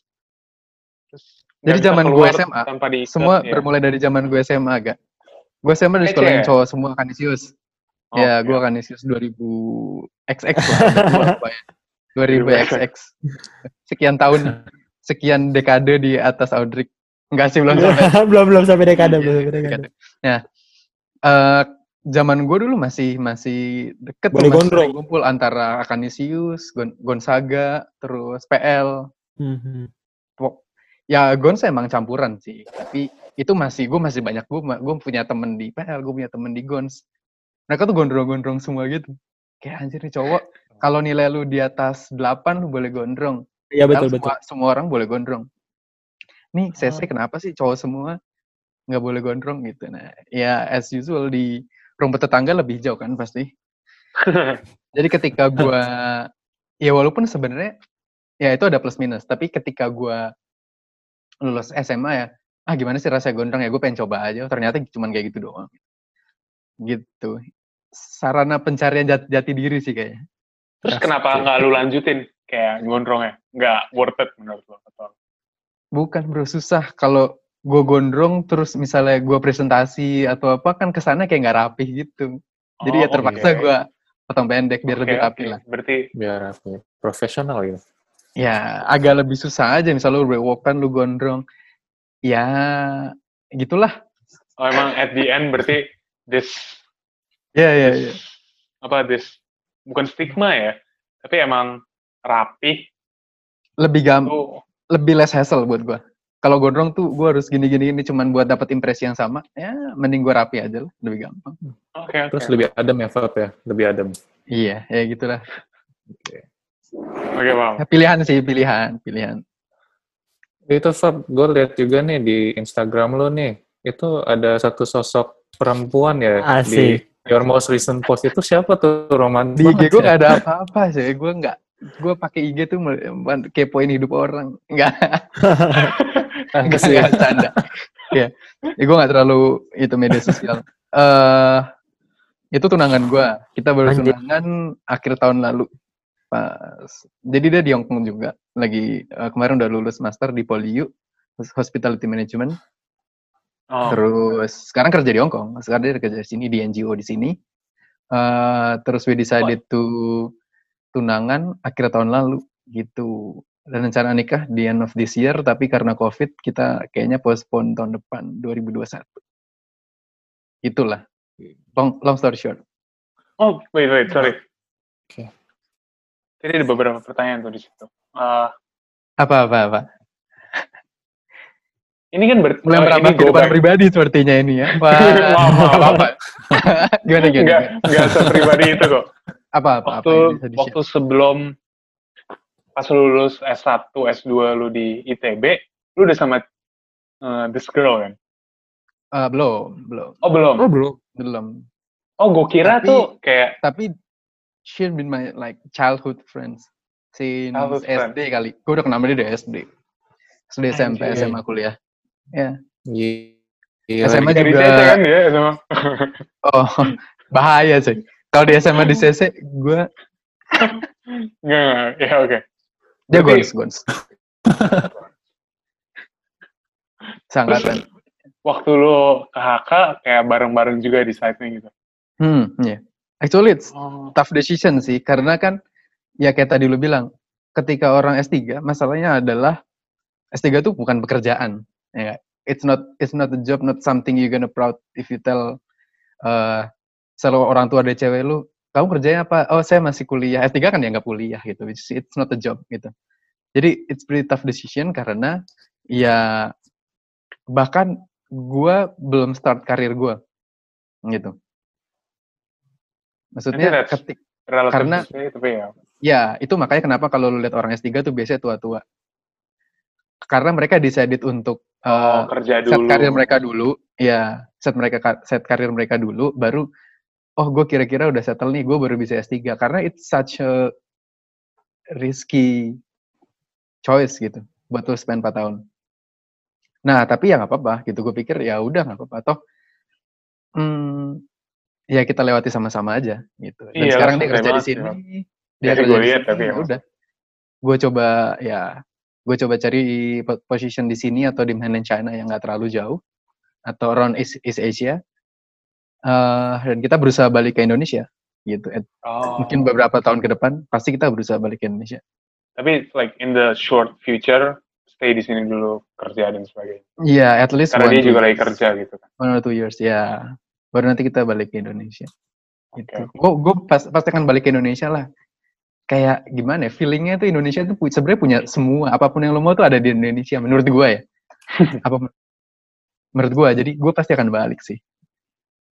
terus Jadi zaman gue SMA, tanpa diikat, semua ya. bermulai dari zaman gue SMA agak gue SMA di Kece sekolah yang ya? cowok semua kanisius Oh, ya oke. gue kanisius 2000 XX lah udah tua apa ya 2000 XX sekian tahun sekian dekade di atas Audrey enggak sih belum sampai belum belum sampai dekade Iya, belum sampai dekade. dekade. Nah, eh zaman gue dulu masih masih deket tuh, Boleh masih kumpul antara Akanisius, Gon Gonzaga, terus PL. Mhm. Pok- Ya Gonza emang campuran sih, tapi itu masih gue masih banyak gue gue punya temen di PL, gue punya temen di Gons. Mereka tuh gondrong-gondrong semua gitu. Kayak anjir nih cowok, kalau nilai lu di atas 8 lu boleh gondrong. Iya betul Padahal betul. semua, semua orang boleh gondrong. Nih, CC kenapa sih cowok semua nggak boleh gondrong gitu? Nah, ya as usual di rumput tetangga lebih jauh kan pasti. Jadi ketika gua ya walaupun sebenarnya ya itu ada plus minus, tapi ketika gua lulus SMA ya, ah gimana sih rasanya gondrong ya gue pengen coba aja, ternyata cuman kayak gitu doang. Gitu. Sarana pencarian jati, jati diri sih kayaknya. terus Asik, kenapa nggak lu lanjutin kayak gondrongnya nggak worth it menurut lo atau Bukan bro, susah kalau gue gondrong terus misalnya gue presentasi atau apa kan kesannya kayak nggak rapih gitu. Jadi ya Oh, terpaksa oke. gue potong pendek biar Oke, lebih rapi oke. lah. berarti Biar ya, profesional gitu. Ya agak lebih susah aja misalnya lu brewokan lu gondrong. Ya gitulah. oh, emang at the end berarti this Ya ya ya. apa this bukan stigma ya tapi emang rapi Lebih gampang, lebih less hassle buat gue. Kalau gondrong tuh gue harus gini-gini ini cuman buat dapat impresi yang sama. Ya mending gue rapi aja lah, lebih gampang. oke oke Terus lebih adem ya, Fab ya? Lebih adem. Iya, ya gitulah. oke wow Ya, pilihan sih, pilihan, pilihan. Itu Fab, gue lihat juga nih di Instagram lo nih, itu ada satu sosok perempuan ya Asik. di your most recent post itu siapa tuh romantis di IG gue ya? gak ada apa-apa sih gue nggak gue pakai IG tuh kepoin hidup orang. Nggak. Nggak Asik. nggak canda ya, ya gue nggak terlalu itu media sosial. Eh itu tunangan gue kita baru Anjir. tunangan akhir tahun lalu. Pas jadi dia di Hongkong juga. Lagi eh, kemarin udah lulus master di Poliu Hospitality Management. Oh, Terus sekarang kerja di Hong Kong. Sekarang dia kerja di sini di NGO di sini. Eh, terus we decided to tunangan akhir tahun lalu gitu. Dan rencana nikah di end of this year, tapi karena COVID kita kayaknya postpone tahun depan 2021. Itulah. Long, long story short. oh, wait, wait, sorry. Oke. Jadi ada beberapa pertanyaan tuh di situ. Eh, Apa apa apa. ini kan ber, Mulai merambah kehidupan back. pribadi sepertinya ini ya. Apa? Apa, apa? gimana gimana? Enggak, gimana? enggak sepribadi itu kok. Apa apa apa Waktu yang di-share? waktu sebelum pas lu lulus S1, S2 lu di ITB, lu udah sama eh, this girl kan? Eh, belum, belum, Oh, belum. Oh, belum. belum. Oh, gue kira Tapi- tuh kayak Tapi she been my like childhood friends since Childhood friend. SD kali. Gue udah kenal dia dari SD. SD SMP, Anjir. SMA kuliah. Ya. Iya. SMA dari juga- kan dia sama. Oh, bahaya sih. Kalau di SMA di CC, gue Enggak, enggak. Ya, oke. dia Berarti- gons gons. Sangkatan. Waktu lu ke HK kayak bareng-bareng juga di site-nya gitu. Hmm, ya. Actually it's Oh. tough decision sih karena kan ya kayak tadi lu bilang ketika orang S3 masalahnya adalah S3 itu bukan pekerjaan ya nggak? it's not it's not a job not something you gonna proud if you tell uh, selalu orang tua ada cewek lu kamu kerjanya apa oh saya masih kuliah S3 kan ya nggak kuliah gitu it's, it's not a job gitu jadi it's pretty tough decision karena ya bahkan gua belum start karir gua gitu maksudnya ketik Karena- tapi ya. Ya, itu makanya kenapa kalau lu lihat orang S3 tuh biasanya tua-tua. Karena mereka decided untuk Oh, uh, kerja set dulu. karir mereka dulu, ya, set mereka ka- set karir mereka dulu baru oh gue kira-kira udah settle nih, gue baru bisa S3 karena it's such a risky choice gitu buat lu spend 4 tahun. Nah, tapi ya nggak apa-apa gitu. Gue pikir ya udah nggak apa-apa toh. Hmm, ya kita lewati sama-sama aja gitu. Dan Iya, sekarang dia kerja di sini. Bang. Dia kerja di lihat sini, tapi ya udah. Gue coba ya, gue coba cari po- position di sini atau di mainland China yang nggak terlalu jauh atau around East, East Asia. Eh, dan kita berusaha balik ke Indonesia gitu. At- Oh. Mungkin beberapa tahun ke depan pasti kita berusaha balik ke Indonesia. Tapi like in the short future, stay di sini dulu kerja dan sebagainya. Iya, at least Karena one, dia juga lagi kerja gitu kan. One or two years, ya. Baru nanti kita balik ke Indonesia. Gitu. Gue gue pas, pasti akan balik ke Indonesia lah. Kayak gimana ya, feelingnya tuh Indonesia tuh sebenarnya punya semua, apa pun yang lo mau tuh ada di Indonesia, menurut gue ya. Apa menurut gue, jadi gue pasti akan balik sih.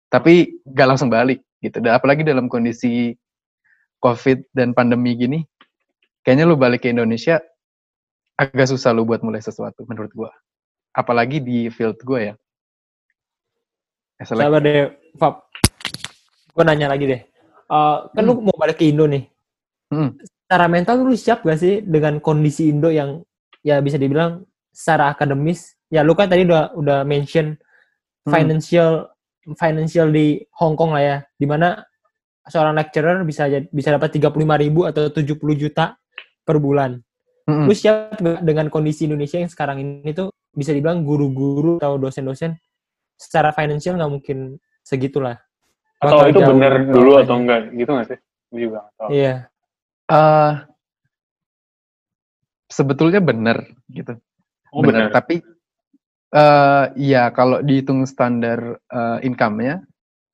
Tapi gak langsung balik gitu. Dan apalagi dalam kondisi COVID dan pandemi gini, kayaknya lu balik ke Indonesia agak susah lu buat mulai sesuatu menurut gue. Apalagi di field gue ya. Sabar deh, Fab. Gue nanya lagi deh. Eh, kan lu mau balik ke Indo nih. Hmm. Secara mental lu siap gak sih dengan kondisi Indo yang ya bisa dibilang secara akademis? Ya lu kan tadi udah udah mention Hmm. Financial di Hong Kong lah ya, di mana seorang lecturer bisa bisa dapat 35 ribu atau 70 juta per bulan. Mm-mm. Lu siap nggak dengan kondisi Indonesia yang sekarang ini tuh bisa dibilang guru-guru atau dosen-dosen secara financial nggak mungkin segitulah. Atau Bakal itu bawahnya. dulu atau enggak gitu nggak sih? Gue juga nggak tahu. Iya. eh sebetulnya benar gitu. Oh benar. Tapi eh ya kalau dihitung standar eh, income-nya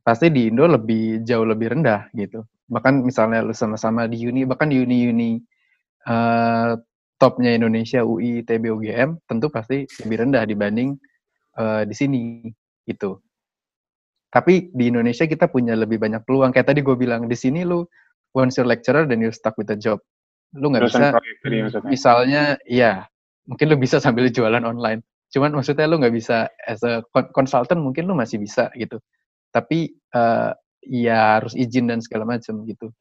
pasti di Indo lebih jauh lebih rendah gitu. Bahkan misalnya lu sama-sama di uni, bahkan di uni-uni eh topnya Indonesia, UI, ITB, UGM, tentu pasti lebih rendah dibanding eh, di sini gitu. Tapi di Indonesia kita punya lebih banyak peluang. Kayak tadi gue bilang di sini lu once you're lecturer then you're stuck with a job. Lu nggak bisa misalnya ya mungkin lu bisa sambil jualan online cuman maksudnya lu nggak bisa as a con- consultant mungkin lu masih bisa gitu. Tapi eh, ya harus izin dan segala macam gitu.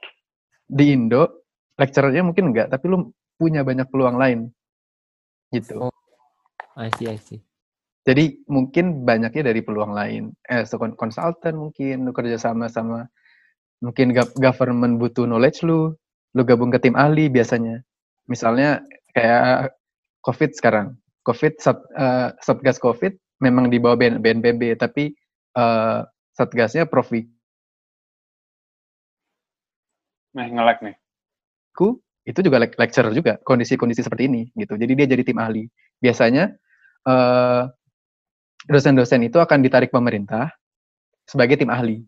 Di Indo lecturernya mungkin enggak tapi lu punya banyak peluang lain. Gitu. Oh. I see, I see. jadi mungkin banyaknya dari peluang lain. Eh as a con- consultant mungkin lu kerja sama sama mungkin gov- government butuh knowledge lu lu gabung ke tim ahli biasanya. Misalnya kayak covid sekarang covid sat, eh, satgas covid memang di bawah BN BNPB, tapi uh, satgasnya Prof Nah, nge-lag nih. Wiku itu juga lec- lecturer juga kondisi-kondisi seperti ini gitu. Jadi dia jadi tim ahli. Biasanya uh, dosen-dosen itu akan ditarik pemerintah sebagai tim ahli.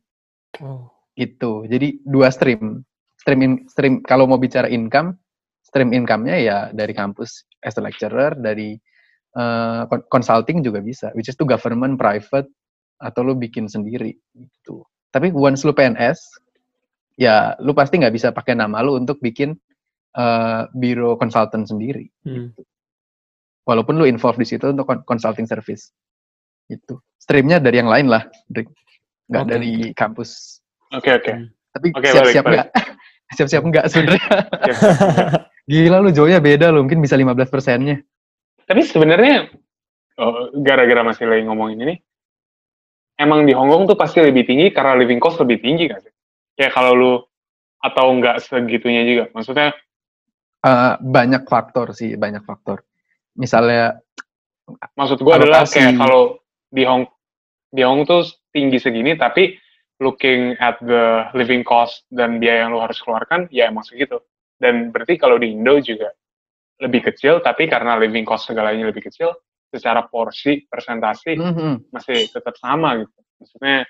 Oh. Itu. Jadi dua stream. Stream in, stream kalau mau bicara income, stream income-nya ya dari kampus as a lecturer, dari uh, con- consulting juga bisa, which is to government, private, atau lu bikin sendiri gitu. Tapi once lu PNS, ya lu pasti nggak bisa pakai nama lu untuk bikin uh, biro konsultan sendiri. Hmm. Walaupun lu involved di situ untuk con- consulting service. Itu. Streamnya dari yang lain lah, Drik. Nggak Oke. dari kampus. Oke, oke. Tapi Oke, siap-siap nggak? siap-siap nggak sebenarnya. Gila lu jauhnya beda lu, mungkin bisa 15 persennya. Tapi sebenarnya oh, gara-gara masih lagi ngomongin ini, emang di Hong Kong tuh pasti lebih tinggi karena living cost lebih tinggi kan sih? Kayak kalau lu atau enggak segitunya juga. Maksudnya Eh, banyak faktor sih, banyak faktor. Misalnya, maksud gua adalah kayak kalau di Hong di Hong tuh tinggi segini tapi looking at the living cost dan biaya yang lu harus keluarkan ya emang segitu. Dan berarti kalau di Indo juga lebih kecil tapi karena living cost segalanya lebih kecil secara porsi persentasi mhm, masih tetap sama gitu. Maksudnya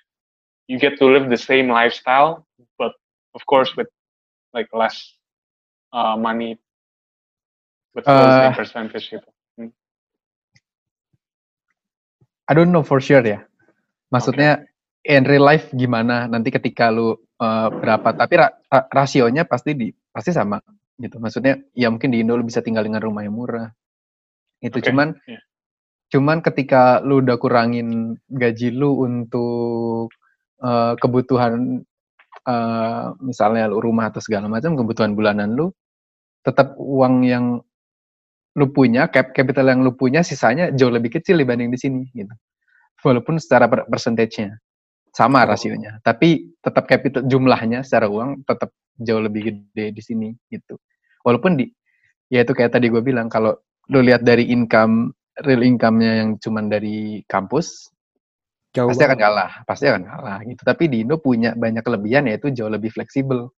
you get to live the same lifestyle, but of course with like less uh, money, but still the same Uh, percentage gitu. I don't know for sure ya. Maksudnya in real life gimana nanti ketika lu eh, berapa? Tapi ra- ra- rasionya pasti di pasti sama gitu. Maksudnya ya mungkin di Indo lu bisa tinggal dengan rumah yang murah. Itu Oke, cuman iya. cuman ketika lu udah kurangin gaji lu untuk eh, kebutuhan eh, misalnya lu rumah atau segala macam kebutuhan bulanan lu tetap uang yang lu punya cap capital yang lu punya sisanya jauh lebih kecil dibanding di sini gitu walaupun secara per- percentage-nya sama rasionya tapi tetap capital jumlahnya secara uang tetap jauh lebih gede di sini gitu walaupun di ya itu kayak tadi gue bilang kalau lu lihat dari income real income-nya yang cuman dari kampus Jauh pasti akan banget. kalah pasti akan kalah gitu tapi di Indo punya banyak kelebihan yaitu jauh lebih fleksibel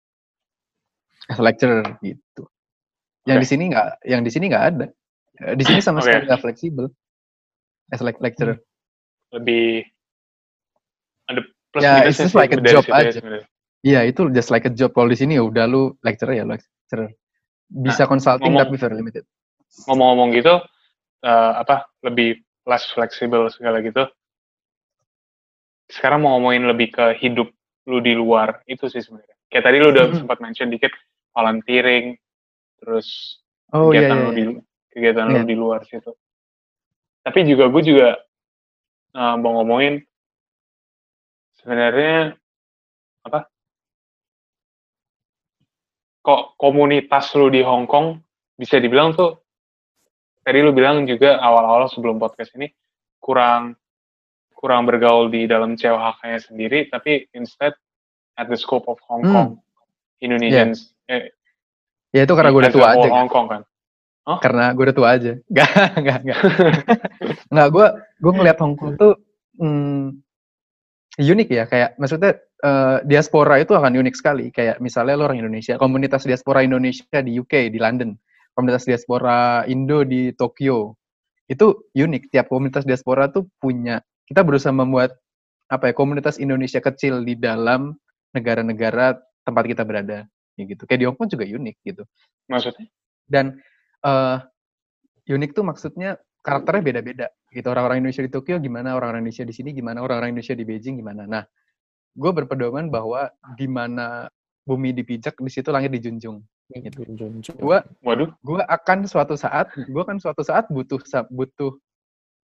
as a lecturer gitu yang Oke. di sini nggak yang di sini nggak ada di sini sama Oke. sekali nggak fleksibel as a lec- lecturer Lebih ada plus Ya, minusnya like a dari job ya aja. sebenarnya. Iya itu just like a job kalau di sini ya udah lu lecturer ya lecturer bisa consulting ngomong- tapi very limited Ngomong-ngomong gitu, eh, apa lebih less fleksibel segala gitu. Sekarang mau ngomongin lebih ke hidup lu di luar itu sih sebenarnya. Kayak tadi lu udah Mhm. sempat mention dikit volunteering, terus oh iya kegiatan iya, lu iya. di kegiatan lu Iya. di luar situ. Tapi juga gue juga eh, mau ngomongin sebenarnya apa? Kok komunitas lu di Hong Kong bisa dibilang tuh tadi lu bilang juga awal-awal sebelum podcast ini kurang kurang bergaul di dalam COHK-nya sendiri, tapi instead at the scope of Hong Hmm. Kong, Indonesians, eh, ya itu karena gue udah tua aja. Hong Kong kan. karena gue udah tua aja nggak nggak nggak nggak gue gue ngeliat Hong Kong tuh hmm, unik ya kayak maksudnya eh, diaspora itu akan unik sekali. Kayak misalnya lo orang Indonesia komunitas diaspora Indonesia di UK di London komunitas diaspora Indo di Tokyo itu unik. Tiap komunitas diaspora tuh punya kita berusaha membuat apa ya komunitas Indonesia kecil di dalam negara-negara tempat kita berada ya gitu. Kayak di Hong Kong juga unik gitu. Maksudnya? dan eh unik tuh maksudnya karakternya beda-beda gitu orang-orang Indonesia di Tokyo gimana orang-orang Indonesia di sini gimana orang-orang Indonesia di Beijing gimana. Nah gue berpedoman bahwa di mana bumi dipijak di situ langit dijunjung gue Waduh, gue akan suatu saat gue kan suatu saat butuh butuh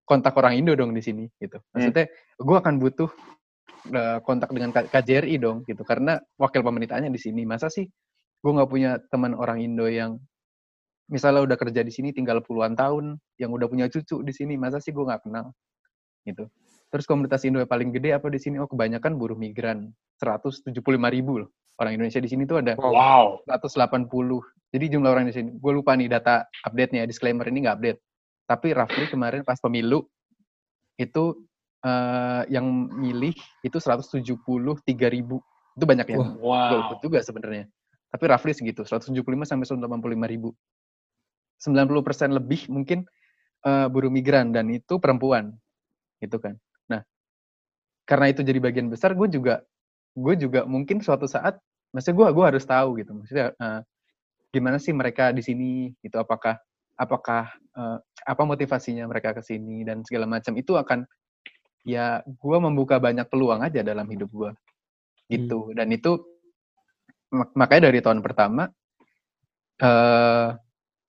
kontak orang Indo dong di sini gitu. Maksudnya gue akan butuh eh, kontak dengan KJRI dong gitu. Karena wakil pemerintahnya di sini. Masa sih gue nggak punya teman orang Indo yang misalnya udah kerja di sini tinggal puluhan tahun yang udah punya cucu di sini masa sih gue nggak kenal gitu terus komunitas Indo yang paling gede apa di sini oh kebanyakan buruh migran 175 ribu loh orang Indonesia di sini tuh ada wow. 180. Jadi jumlah orang di sini, gue lupa nih data update-nya, disclaimer ini nggak update. Tapi roughly kemarin pas pemilu, itu uh, yang milih itu 173 ribu. Itu banyak yang Wow. golput juga sebenarnya. Tapi roughly segitu, 175 sampai 185 ribu. 90% lebih mungkin uh, buruh migran dan itu perempuan, gitu kan. Nah, karena itu jadi bagian besar, gue juga gue juga mungkin suatu saat, maksudnya gue gue harus tahu gitu, maksudnya uh, gimana sih mereka di sini, gitu. Apakah apakah uh, apa motivasinya mereka ke sini dan segala macam itu akan ya gue membuka banyak peluang aja dalam hidup gue gitu dan itu mak- makanya dari tahun pertama eh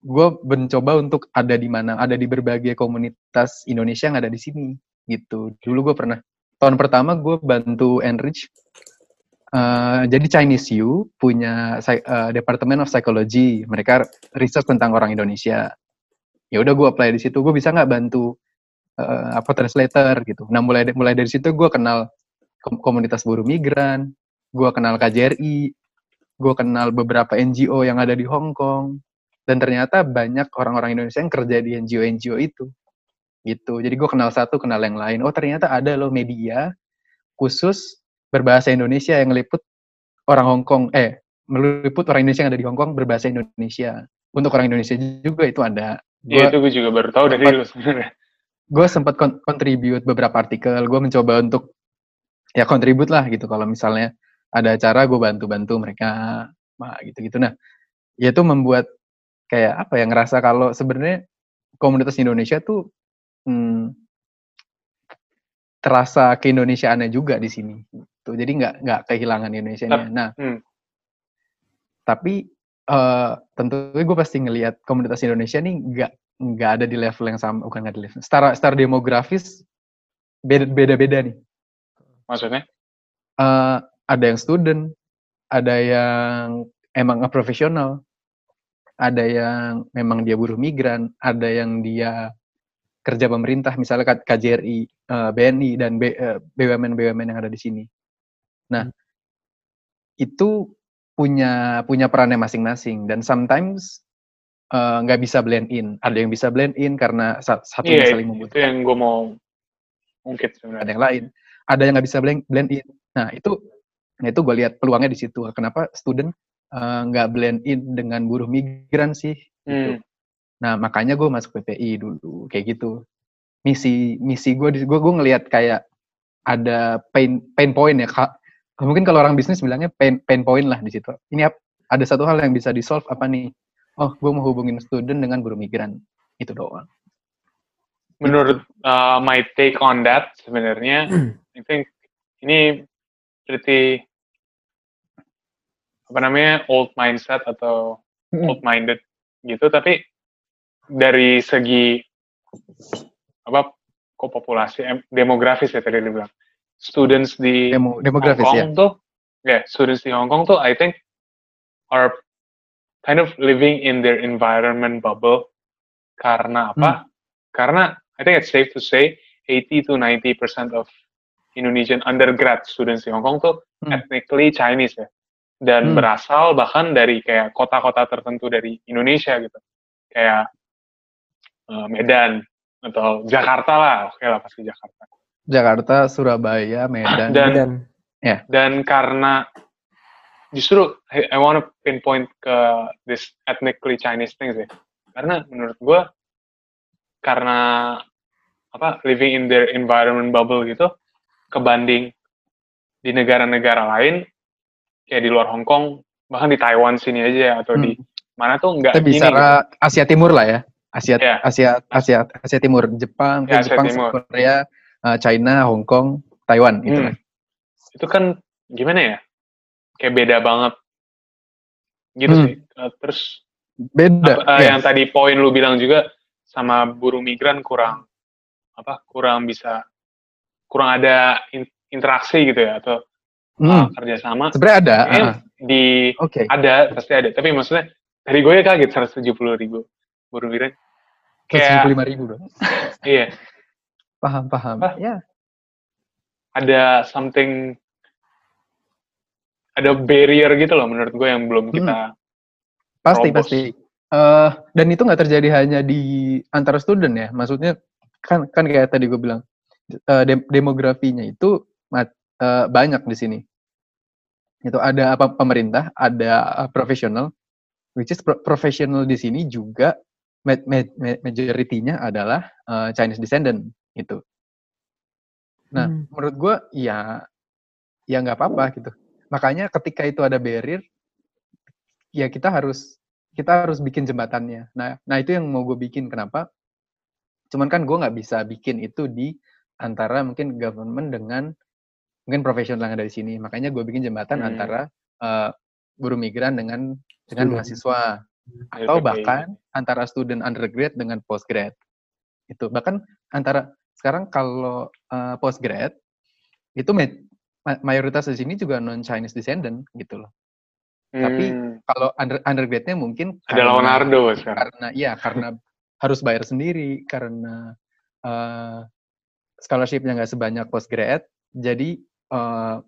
gue mencoba untuk ada di mana ada di berbagai komunitas Indonesia yang ada di sini gitu. Dulu gue pernah tahun pertama gue bantu enrich eh, jadi Chinese U punya eh, Department of Psychology. Mereka research tentang orang Indonesia. Ya udah gue apply di situ. Gue bisa nggak bantu eh, apa translator gitu. Nah mulai mulai dari situ gue kenal kom- komunitas buruh migran gue kenal KJRI gue kenal beberapa NGO yang ada di Hong Kong dan ternyata banyak orang-orang Indonesia yang kerja di NGO-NGO itu. Gitu. Jadi gue kenal satu kenal yang lain. Oh ternyata ada loh media khusus berbahasa Indonesia yang meliput orang Hong Kong eh meliput orang Indonesia yang ada di Hong Kong berbahasa Indonesia. Untuk orang Indonesia juga itu ada. Iya, itu gue juga baru tahu dari lu sebenarnya. gue sempat kon- contribute beberapa artikel. Gue mencoba untuk ya contribute lah gitu. Kalau misalnya ada acara gue bantu-bantu mereka gitu-gitu. Nah ya itu membuat kayak apa ya ngerasa kalau sebenarnya komunitas Indonesia tuh hmm, terasa keindonesiaannya juga di sini gitu. jadi nggak nggak kehilangan Indonesia Tap- nah hmm. tapi eh tentunya gue pasti ngelihat komunitas Indonesia nih nggak nggak ada di level yang sama bukan nggak di level secara secara demografis beda beda beda nih Maksudnya? Eh, ada yang student ada yang emang profesional ada yang memang dia buruh migran ada yang dia kerja pemerintah misalnya KJRI eh, BNI dan B- eh, yang ada di sini. Nah itu punya punya perannya masing-masing dan sometimes eh, nggak bisa blend in. Ada yang bisa blend in karena sa- satunya Iya, saling itu membutuhkan. yang gue mau ungkit ada sebenarnya. yang lain. Ada yang nggak bisa blend blend in. Nah itu nah itu gue lihat peluangnya di situ. Kenapa student eh, nggak blend in dengan buruh migran sih gitu. Hmm. nah makanya gue masuk PPI dulu kayak gitu. Misi misi gue gue gue ngelihat kayak ada pain pain point ya kak. Mungkin kalau orang bisnis bilangnya pain pain point lah di situ. Ini ada satu hal yang bisa di solve apa nih? Oh gue mau hubungin student dengan buruh migran. Itu doang. Menurut uh, my take on that sebenarnya, I think ini pretty apa namanya old mindset atau Hmm. old minded gitu. Tapi dari segi apa kok populasi em- demografis ya tadi dibilang students di Demo, demografis Hong ya Kong tuh, ya students di Hong Kong tuh, I think are kind of living in their environment bubble. Karena Hmm. apa? Karena I think it's safe to say 80 to 90 percent of Indonesian undergrad students di Hong Kong tuh Hmm. ethnically Chinese ya, dan Hmm. berasal bahkan dari kayak kota-kota tertentu dari Indonesia gitu, kayak eh, Medan atau Jakarta lah, oke lah pasti Jakarta. Jakarta Surabaya Medan. Dan Dan dan karena justru I, I want to pinpoint ke this ethnically Chinese things ya karena menurut gue karena apa living in their environment bubble gitu kebanding di negara-negara lain kayak di luar Hong Kong bahkan di Taiwan sini aja ya, atau di mana tuh nggak kita gini gitu. Asia Timur lah ya Asia Ya. Asia Asia Asia Timur Jepang Asia Jepang Timur. Korea eh, China Hong Kong Taiwan gitu Hmm. lah itu kan gimana ya kayak beda banget gitu Hmm. sih Eh, terus beda apa, ya. yang tadi poin lu bilang juga sama buruh migran kurang apa kurang bisa kurang ada in- interaksi gitu ya atau uh, Hmm. kerjasama sebenarnya ada ah, di oke. ada pasti ada. Tapi maksudnya dari gue ya kaget 170 ribu buruh migran kayak lima ribu dong. Iya. Paham paham. Apa? ya. Ada something ada barrier gitu loh menurut gue yang belum kita pasti Terobos. pasti. Eh, dan itu nggak terjadi hanya di antara student ya. Maksudnya kan kan kayak tadi gue bilang uh, dem demografinya itu uh, banyak di sini. Itu ada apa pemerintah, ada uh, profesional, which is pro profesional di sini juga ma ma majority-nya adalah uh, Chinese descendant gitu. Nah, hmm. menurut gue ya ya nggak apa-apa gitu. Makanya ketika itu ada barrier, ya kita harus kita harus bikin jembatannya. Nah, nah itu yang mau gue bikin. Kenapa? Cuman kan gue nggak bisa bikin itu di antara mungkin government dengan mungkin profesional yang dari sini. Makanya gue bikin jembatan hmm. antara uh, buruh migran dengan dengan mahasiswa. Atau bahkan antara student undergrad dengan postgrad. Itu bahkan antara sekarang kalau uh, postgrad itu mayoritas di sini juga non Chinese descendant gitu loh. Hmm. tapi kalau under undergradnya mungkin ada karena, Leonardo sekarang. karena iya karena harus bayar sendiri karena uh, scholarshipnya nggak sebanyak postgrad jadi uh,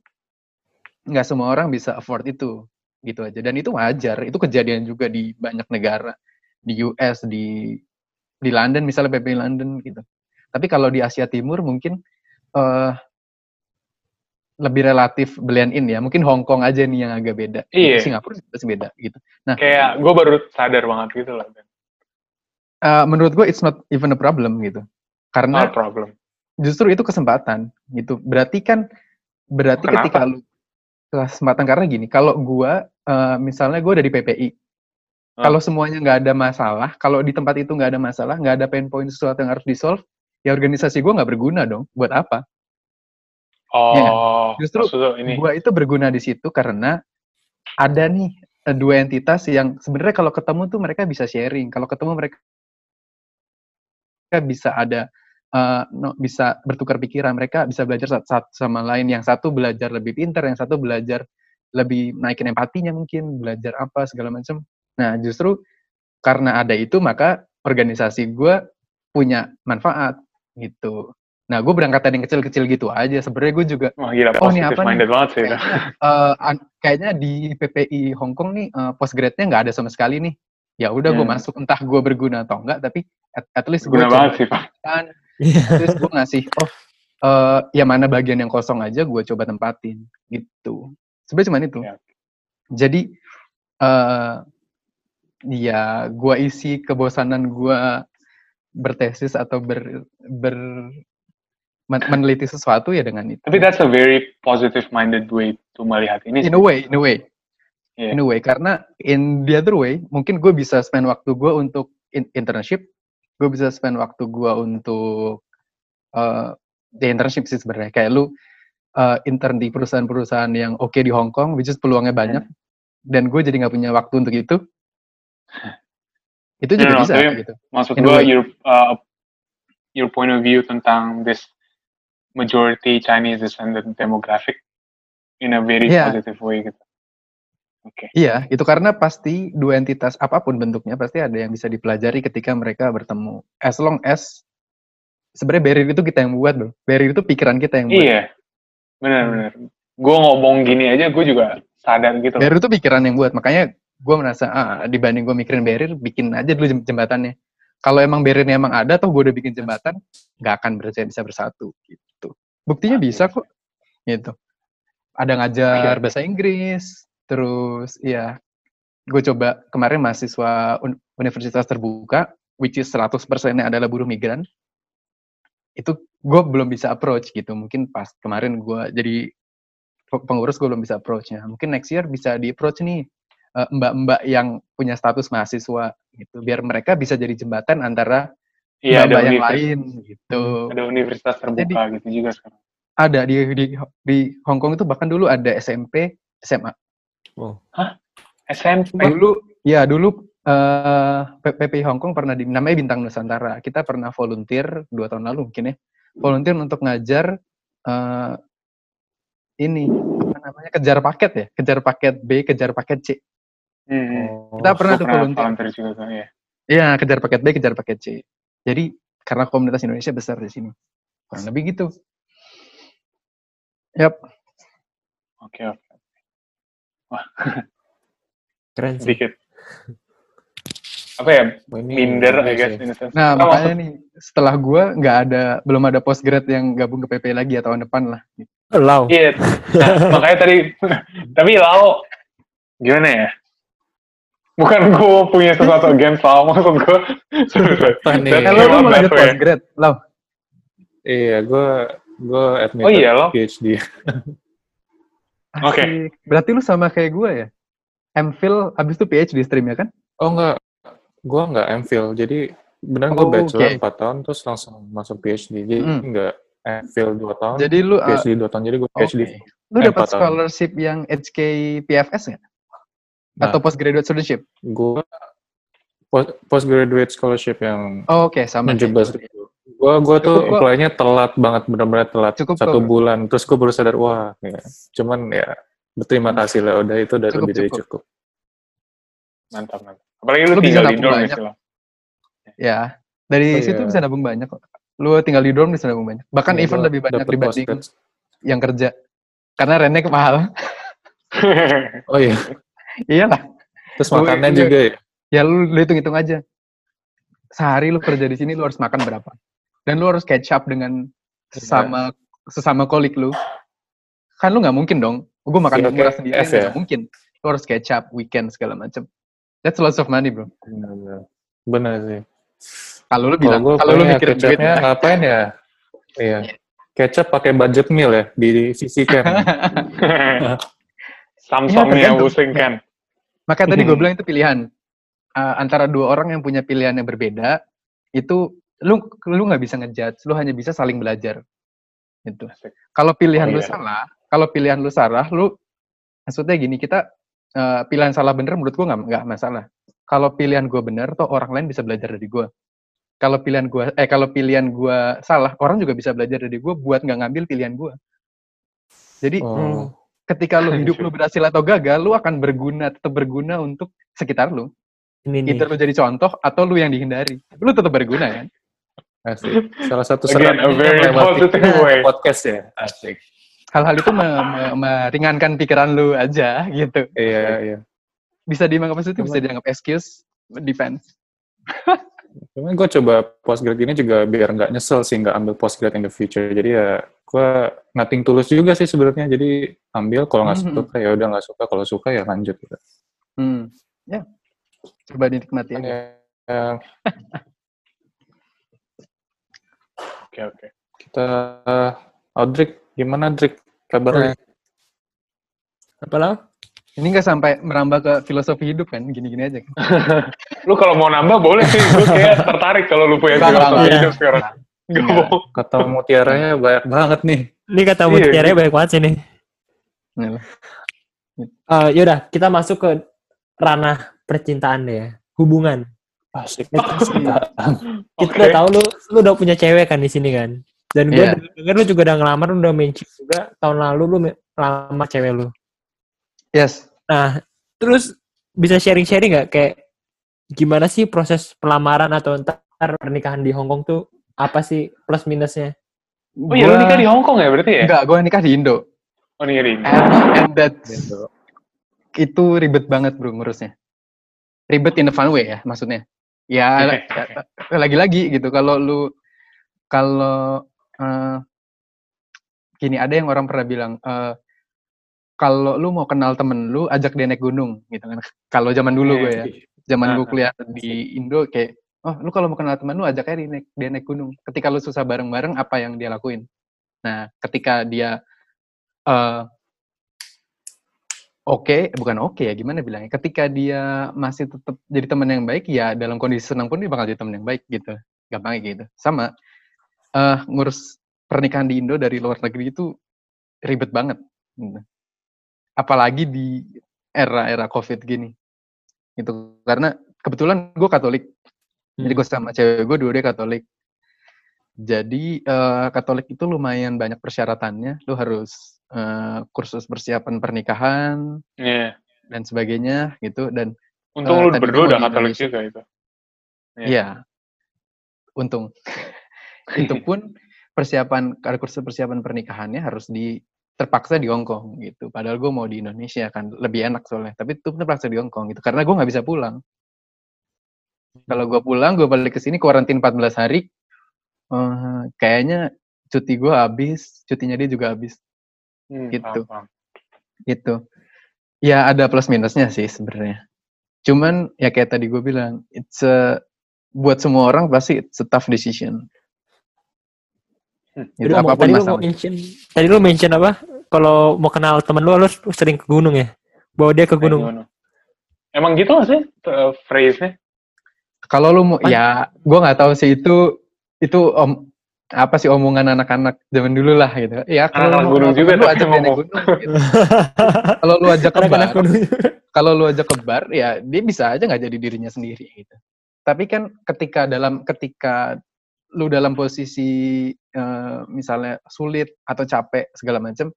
nggak semua orang bisa afford itu gitu aja. Dan itu wajar itu kejadian juga di banyak negara di US di di London misalnya PP London gitu. Tapi kalau di Asia Timur mungkin uh, lebih relatif blend in ya. Mungkin Hong Kong aja nih yang agak beda. Iya. Singapura pasti beda gitu. Nah kayak gue baru sadar banget gitu lah uh, menurut gue it's not even a problem gitu. Karena problem. justru itu kesempatan gitu. Berarti kan berarti Kenapa? ketika lu kesempatan karena gini kalau gue uh, misalnya gue dari PPI. Hmm. Kalau semuanya nggak ada masalah, kalau di tempat itu nggak ada masalah, nggak ada pain point sesuatu yang harus di solve, ya organisasi gue nggak berguna dong. Buat apa? Oh, ya, justru gue itu berguna di situ karena ada nih eh, dua entitas yang sebenarnya kalau ketemu tuh mereka bisa sharing. Kalau ketemu mereka bisa ada uh, no, bisa bertukar pikiran. Mereka bisa belajar satu sama lain. Yang satu belajar lebih pintar, yang satu belajar lebih naikin empatinya mungkin belajar apa segala macam nah justru karena ada itu maka organisasi gue punya manfaat gitu. Nah gue berangkat dari yang kecil-kecil gitu aja. Sebenarnya gue juga oh, gila, oh ini apa nih? banget sih kayaknya, uh, kayaknya di PPI Hong Kong nih uh, postgrade-nya nggak ada sama sekali nih. Ya udah hmm. gue masuk. Entah gue berguna atau enggak tapi at, at least gue banget sih pak kan terus gue ngasih oh uh, ya mana bagian yang kosong aja gue coba tempatin gitu sebenarnya cuma itu ya. jadi uh, ya gua isi kebosanan gua bertesis atau ber, ber meneliti sesuatu ya dengan itu. Tapi that's a very positive minded way to melihat ini. In a way, in a way. Yeah. In a way, karena in the other way, mungkin gue bisa spend waktu gue untuk in internship, gue bisa spend waktu gue untuk uh, di internship sih sebenarnya. Kayak lu uh, intern di perusahaan-perusahaan yang oke okay di Hong Kong, which is peluangnya banyak, yeah. dan gue jadi nggak punya waktu untuk itu. itu juga no, bisa no, gitu. Maksud gue, your uh, your point of view tentang this majority Chinese descendant demographic in a very yeah. positive way gitu. Okay. Iya, itu karena pasti dua entitas apa pun bentuknya pasti ada yang bisa dipelajari ketika mereka bertemu. As long as sebenarnya barrier itu kita yang buat, bro. Barrier itu pikiran kita yang buat. Iya, Benar-benar. Gue ngomong gini aja, gue juga sadar gitu. Barrier itu pikiran yang buat. Makanya gue merasa, ah, dibanding gue mikirin barrier, bikin aja dulu jembatannya. Kalau emang barriernya emang ada, tuh gue udah bikin jembatan, nggak akan bisa bersatu. gitu. Buktinya bisa kok. Gitu. Ada ngajar bahasa Inggris, terus ya gue coba kemarin mahasiswa universitas terbuka, which is 100%-nya adalah buruh migran itu gue belum bisa approach gitu. Mungkin pas kemarin gue jadi pengurus gue belum bisa approachnya. Mungkin next year bisa di approach nih eh, mbak-mbak yang punya status mahasiswa gitu biar mereka bisa jadi jembatan antara iya, mbak, -mbak yang lain gitu. Ada universitas terbuka jadi, gitu juga sekarang. Ada di, di di Hong Kong itu bahkan dulu ada SMP SMA oh. hah SMP dulu ya dulu uh, eh, PPI Hong Kong pernah di namanya Bintang Nusantara. Kita pernah volunteer dua tahun lalu mungkin ya. Volunteer untuk ngajar uh, ini apa namanya kejar paket ya, kejar paket B, kejar paket C. Hmm. Kita pernah tuh volunteer. volunteer juga tuh, ya. Iya, kejar paket B, kejar paket C. Jadi karena komunitas Indonesia besar di sini. Kurang lebih gitu. Yap. Oke, oke. Wah. Keren sih. Sedikit apa ya minder I guess in a sense. Nah, Apa makanya nih setelah gua nggak ada belum ada postgrad yang gabung ke PP lagi ya tahun depan lah. Lau. Iya, nah, makanya tadi, tapi Lau, gimana ya? Bukan gue punya sesuatu against Lau, maksud gue. Eh, lo mau lanjut postgrad, Lau. Iya, gue gue admit Oh iya, lo? PhD. Oke. Asik. Berarti lu sama kayak gue ya? MPhil abis itu PhD stream ya kan? Oh enggak, gue enggak MPhil. Jadi benar gue Oh, bachelor oke. 4 tahun terus langsung masuk PhD. Jadi Hmm. enggak MPhil 2 tahun, Jadi lu uh, PhD 2 tahun. Jadi gue PhD. lu eh, dapat empat tahun. scholarship yang HK PFS nggak? Nah. Atau postgraduate scholarship? Gue postgraduate scholarship yang Oh, Oke, sama. kayak 17 gue. ribu. Gue gue tuh apply-nya telat banget, benar-benar telat. Cukup satu kok. bulan. Terus gue baru sadar, wah, ya. cuman ya berterima kasih lah. Udah itu udah Cukup, lebih dari cukup. cukup. Mantap, mantap. Apalagi lu, Lu bisa tinggal di nabung dorm banyak. gitu loh. Ya, dari Oh, situ iya. bisa nabung banyak kok. Lu tinggal di dorm bisa nabung banyak. Bahkan Ya, even gua lebih banyak dibanding postgrad. yang kerja. Karena rentnya mahal. Oh iya. Iyalah. Terus makannya juga ya. Ya lu, lu hitung-hitung aja. Sehari lu kerja di sini lu harus makan berapa? Dan lu harus catch up dengan sesama sesama kolik lu. Kan lu nggak mungkin dong. Gue makan Iya, murah sendiri F ya? nggak mungkin. Lu harus catch up weekend segala macam. That's lots of money, bro. Benar, benar sih. Kalau lu Kalau bilang, gue kalau lu mikirin duit, kecapnya ngapain ya? Iya. Kecap pakai budget meal ya, disisihkan. Samsungnya tergantung. pusing kan. Makanya tadi gue Hmm. bilang itu pilihan Uh, antara dua orang yang punya pilihan yang berbeda. Itu lu lu nggak bisa ngejudge, lu hanya bisa saling belajar. Gitu. Kalau pilihan Oh, lu iya. salah, kalau pilihan lu salah, lu maksudnya gini kita uh, pilihan salah bener menurut gua nggak nggak masalah. Kalau pilihan gua bener, toh orang lain bisa belajar dari gua. Kalau pilihan gua eh kalau pilihan gua salah, orang juga bisa belajar dari gua buat nggak ngambil pilihan gua. Jadi Oh, ketika lu hidup lu berhasil atau gagal, lu akan berguna tetap berguna untuk sekitar lu. Ini nih. Either lu jadi contoh atau lu yang dihindari. Lu tetap berguna kan? Asik. Salah satu Again, a very positive way. podcast ya. Asik. Hal-hal itu me- me- meringankan pikiran lu aja gitu. Iya, iya. Bisa dianggap positif, bisa dianggap excuse, defense. Cuman gue coba postgrad ini juga biar nggak nyesel sih nggak ambil postgrad in the future. Jadi ya gue nothing tulus juga sih sebenarnya. Jadi ambil kalau nggak Mhm. suka ya udah nggak suka. Kalau suka ya lanjut. Gitu. Hmm. Ya. Coba dinikmati. Ya, Oke, oke. kita Audric gimana Drik kabarnya? Apa lau? Ini nggak sampai merambah ke filosofi hidup kan? Gini-gini aja kan? Lu kalau mau nambah boleh sih. Gue kayak tertarik kalau lu punya filosofi hidup sekarang. Bohong. Kata mutiaranya banyak banget nih. Ini kata Iya, mutiara gitu. banyak banget sih nih. Eh, yaudah, kita masuk ke ranah percintaan deh ya. Hubungan. Asik. Kita Oke. udah tahu lu lu udah punya cewek kan di sini kan. Dan gue Iya. denger lu juga udah ngelamar, lu udah main chick juga. Tahun lalu lu lamar cewek lu. Yes. Nah, terus bisa sharing-sharing nggak kayak gimana sih proses pelamaran atau ntar pernikahan di Hong Kong tuh apa sih plus minusnya? Oh iya, lu nikah di Hong Kong ya berarti ya? Enggak, gue nikah di Indo. Oh nikah di Indo. And, and that's, itu ribet banget bro ngurusnya. Ribet in a fun way ya maksudnya. Ya ya, lagi-lagi gitu kalau lu kalau eh, gini ada yang orang pernah bilang eh, kalau lu mau kenal temen lu ajak dia naik gunung gitu kan. Kalau zaman dulu gue ya, zaman gue Ah, kuliah di Indo kayak oh lu kalau mau kenal temen lu ajak aja dia naik, dia naik gunung. Ketika lu susah bareng-bareng apa yang dia lakuin. Nah, ketika dia eh oke, bukan oke ya, gimana bilangnya? Ketika dia masih tetap jadi teman yang baik, ya dalam kondisi senang pun dia bakal jadi teman yang baik gitu. Gampangnya gitu. Sama eh ngurus pernikahan di Indo dari luar negeri itu ribet banget. gitu. Apalagi di era-era COVID gini. Gitu. Karena kebetulan gue Katolik. Jadi gue sama cewek gue dua dia Katolik. Jadi eh, Katolik itu lumayan banyak persyaratannya. Lu harus eh, kursus persiapan pernikahan Iya. dan sebagainya gitu. Dan Untung Eh, lu berdua udah Katolik juga itu. Iya. Iya. Untung. itu pun persiapan kursus persiapan pernikahannya harus di terpaksa di Hong Kong gitu. Padahal gue mau di Indonesia kan lebih enak soalnya. Tapi itu terpaksa di Hong Kong gitu karena gue nggak bisa pulang. Kalau gue pulang, gue balik ke sini kuarantin 14 hari, eh, kayaknya cuti gue habis, cutinya dia juga habis. Hmm, Gitu. paham. Gitu. Ya ada plus minusnya sih sebenarnya. Cuman ya kayak tadi gue bilang, it's a, buat semua orang pasti it's a tough decision. Hmm. Gitu, Tadi lu mau- apa pun tadi lu mau mention, tadi lu mention apa? Kalau mau kenal temen lu, lu sering ke gunung ya? Bawa dia ke gunung. Emang gitu gak sih uh, phrase-nya? Kalau lu mau, ya gue nggak tahu sih itu itu om apa sih omongan anak-anak zaman dulu lah gitu. Ya kalau mau gunung juga lu ajak ngomong. gunung. gitu. Kalau lu ajak ke bar, Anak-anak gunung. kalau lu ajak ke bar ya dia bisa aja nggak jadi dirinya sendiri gitu. Tapi kan ketika dalam ketika lu dalam posisi eh, misalnya sulit atau capek segala macam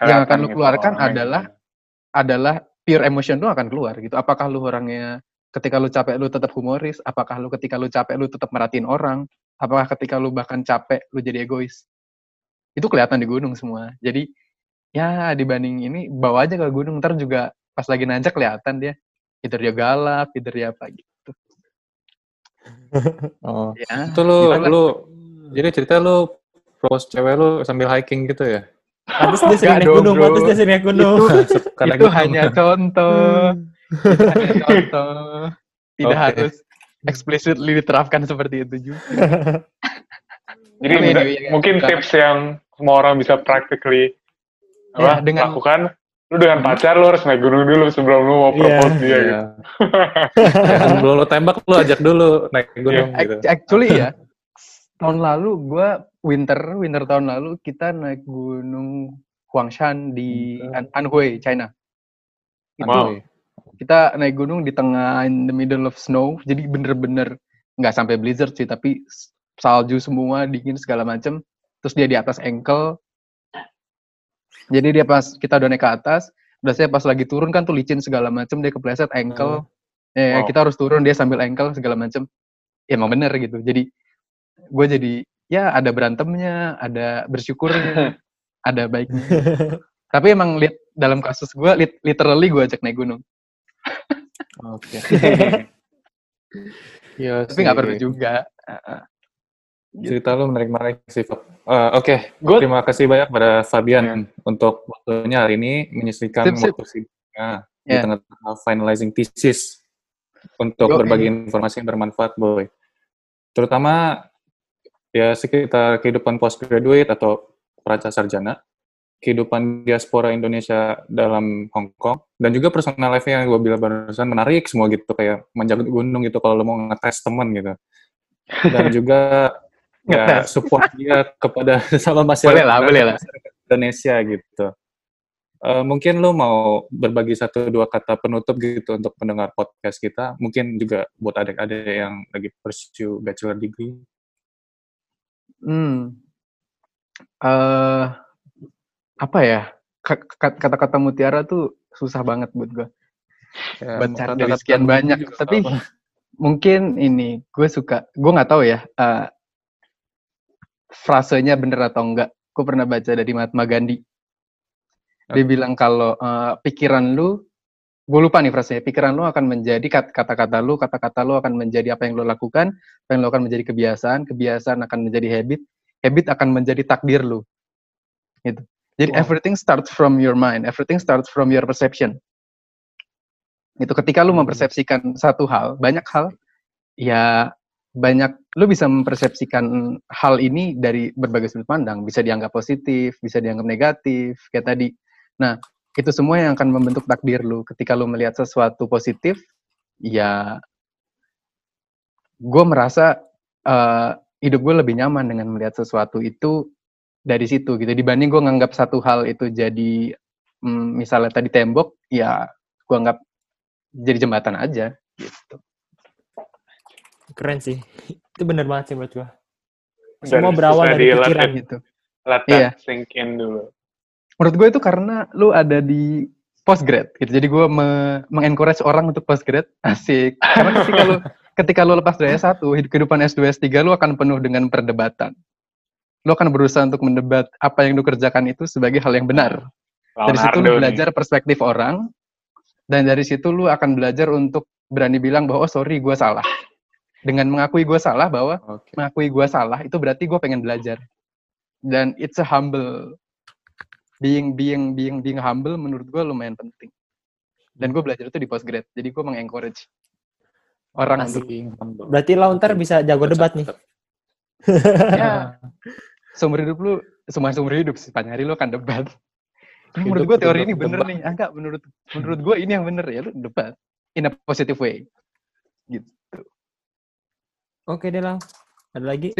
Yang akan lu gitu keluarkan adalah gitu. adalah pure emotion lu akan keluar gitu. Apakah lu orangnya ketika lu capek lu tetap humoris? Apakah lu ketika lu capek lu tetap merhatiin orang? Apakah ketika lu bahkan capek lu jadi egois? Itu kelihatan di gunung semua. Jadi ya dibanding ini bawa aja ke gunung ntar juga pas lagi nanjak kelihatan dia. Either dia galak, either dia apa gitu. Oh. Ya. Itu lu, gitulah. lu, jadi cerita lu propose cewek lu sambil hiking gitu ya? Pantes dia sering naik gunung, pantes dia sering naik gunung. Karena itu gitu. hanya contoh. Itu hanya contoh. Tidak Oke. harus explicitly diterapkan seperti itu juga. Jadi muda- anyway, ya, mungkin ya. tips yang semua orang bisa practically Ya, apa, dengan- lakukan. Lu dengan pacar lu harus naik gunung dulu sebelum lu mau Iya. propose dia gitu. Iya. Ya, sebelum lu tembak lu ajak dulu naik gunung gitu. Act- Actually ya, tahun lalu gue winter winter tahun lalu kita naik gunung Huangshan di. An- Anhui, China. Itu Wow. Kita naik gunung di tengah in the middle of snow, jadi bener-bener nggak sampai blizzard sih, tapi salju semua, dingin segala macem. Terus dia di atas ankle. Jadi dia pas kita udah naik ke atas, udah saya pas lagi turun kan tuh licin segala macem, dia kepleset ankle. Eh, Wow. kita harus turun dia sambil ankle segala macem. Ya emang bener gitu. Jadi gue jadi ya ada berantemnya, ada bersyukurnya, ada baiknya. Tapi emang lihat dalam kasus gue, lit- literally gue ajak naik gunung. Oke. Iya Tapi nggak perlu juga. Heeh. Cerita lu menarik-menarik sih, Fab. Eh, Oke, Good. terima kasih banyak pada Fabian untuk waktunya hari ini menyisihkan waktu sibuknya di Ya. tengah-tengah finalizing thesis untuk Yoi. berbagi informasi yang bermanfaat, Boy. Terutama ya sekitar kehidupan postgraduate atau praca sarjana, kehidupan diaspora Indonesia dalam Hong Kong, dan juga personal life-nya yang gue bilang barusan menarik semua gitu, kayak menjaga gunung gitu kalau lo mau ngetes temen gitu. Dan juga ya support dia kepada sama masyarakat, Boleh lah, boleh lah. Indonesia gitu. Eh, mungkin lo mau berbagi satu dua kata penutup gitu untuk pendengar podcast kita, mungkin juga buat adik-adik yang lagi pursue bachelor degree. Hmm. Eh, apa ya? Ka- ka- Kata-kata mutiara tuh susah banget buat gue. Ya, Baca dari sekian banyak. Tapi apa. mungkin ini gue suka. Gue nggak tahu ya. eh, frasenya bener atau enggak. Gue pernah baca dari Mahatma Gandhi. Dia bilang kalau eh, pikiran lu, gue lupa nih frasenya. Pikiran lu akan menjadi kat- kata-kata lu, kata-kata lu akan menjadi apa yang lu lakukan, apa yang lu akan menjadi kebiasaan, kebiasaan akan menjadi habit, habit akan menjadi takdir lu. Gitu. Jadi Wow. everything starts from your mind, everything starts from your perception. Itu ketika lu Hmm. mempersepsikan satu hal, banyak hal, ya banyak lu bisa mempersepsikan hal ini dari berbagai sudut pandang, bisa dianggap positif, bisa dianggap negatif, kayak tadi. Nah, itu semua yang akan membentuk takdir lu. Ketika lu melihat sesuatu positif, ya gue merasa eh, hidup gue lebih nyaman dengan melihat sesuatu itu dari situ gitu. Dibanding gue nganggap satu hal itu jadi mm, misalnya tadi tembok, ya gue anggap jadi jembatan aja gitu. Keren sih. Itu bener banget sih menurut gua. Dan Semua berawal dari pikiran. it- gitu. Let Iya. that sink in dulu. Menurut gue itu karena lu ada di postgrad gitu. Jadi gue me mengencourage orang untuk postgrad. Asik. Karena ketika lu ketika lu lepas dari S1, hidup kehidupan S2, S3 lu akan penuh dengan perdebatan. Lu akan berusaha untuk mendebat apa yang lu kerjakan itu sebagai hal yang benar. Dari situ Leonardo lu nih. belajar perspektif orang dan dari situ lu akan belajar untuk berani bilang bahwa oh sorry gue salah dengan mengakui gue salah bahwa Oke. mengakui gue salah itu berarti gue pengen belajar dan it's a humble being being being being humble menurut gue lumayan penting dan gue belajar itu di postgrad jadi gue mengencourage orang Asik. untuk Being humble. Berarti lo ntar bisa jago debat nih. ya seumur hidup lu semua seumur hidup sih sepanjang hari lu akan debat Ini menurut Hidup gue teori debat- ini bener debat. nih enggak menurut menurut gue ini yang bener ya lu debat in a positive way gitu Oke deh Lang. Ada lagi?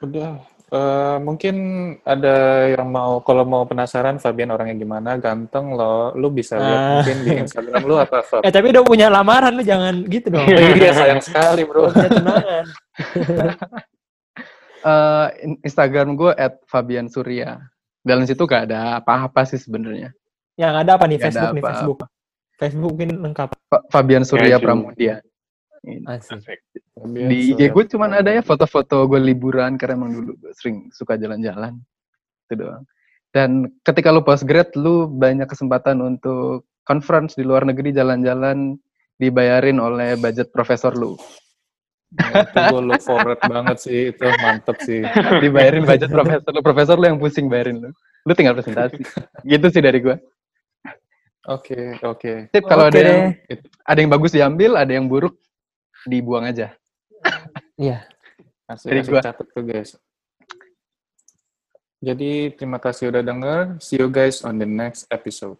Udah. Eh, mungkin ada yang mau kalau mau penasaran Fabian orangnya gimana ganteng lo lu bisa lihat Ah. mungkin di Instagram lu apa Fab? Eh tapi udah punya lamaran lo jangan gitu dong. Iya sayang sekali bro. Punya tunangan. Eh, in- Instagram gue at Fabian Surya. Dalam situ gak ada apa-apa sih sebenarnya. Yang ada apa nih ada Facebook nih apa-apa. Facebook. Facebook mungkin lengkap. Fa- Fabian Surya Kayak Pramudia. Asik. Fabian di IG gue cuman ada ya foto-foto gue liburan karena emang dulu gue sering suka jalan-jalan. Itu doang. Dan ketika lu postgrad lu banyak kesempatan untuk conference di luar negeri jalan-jalan dibayarin oleh budget profesor lu itu gue look forward banget sih itu mantep sih. dibayarin budget profesor lu profesor lu yang pusing bayarin lu lu tinggal presentasi gitu sih dari gue Oke oke. tip kalau Oke ada yang ada yang bagus diambil ada yang buruk dibuang aja Iya. Dari gua. catat tuh guys. Jadi terima kasih udah denger. See you guys on the next episode.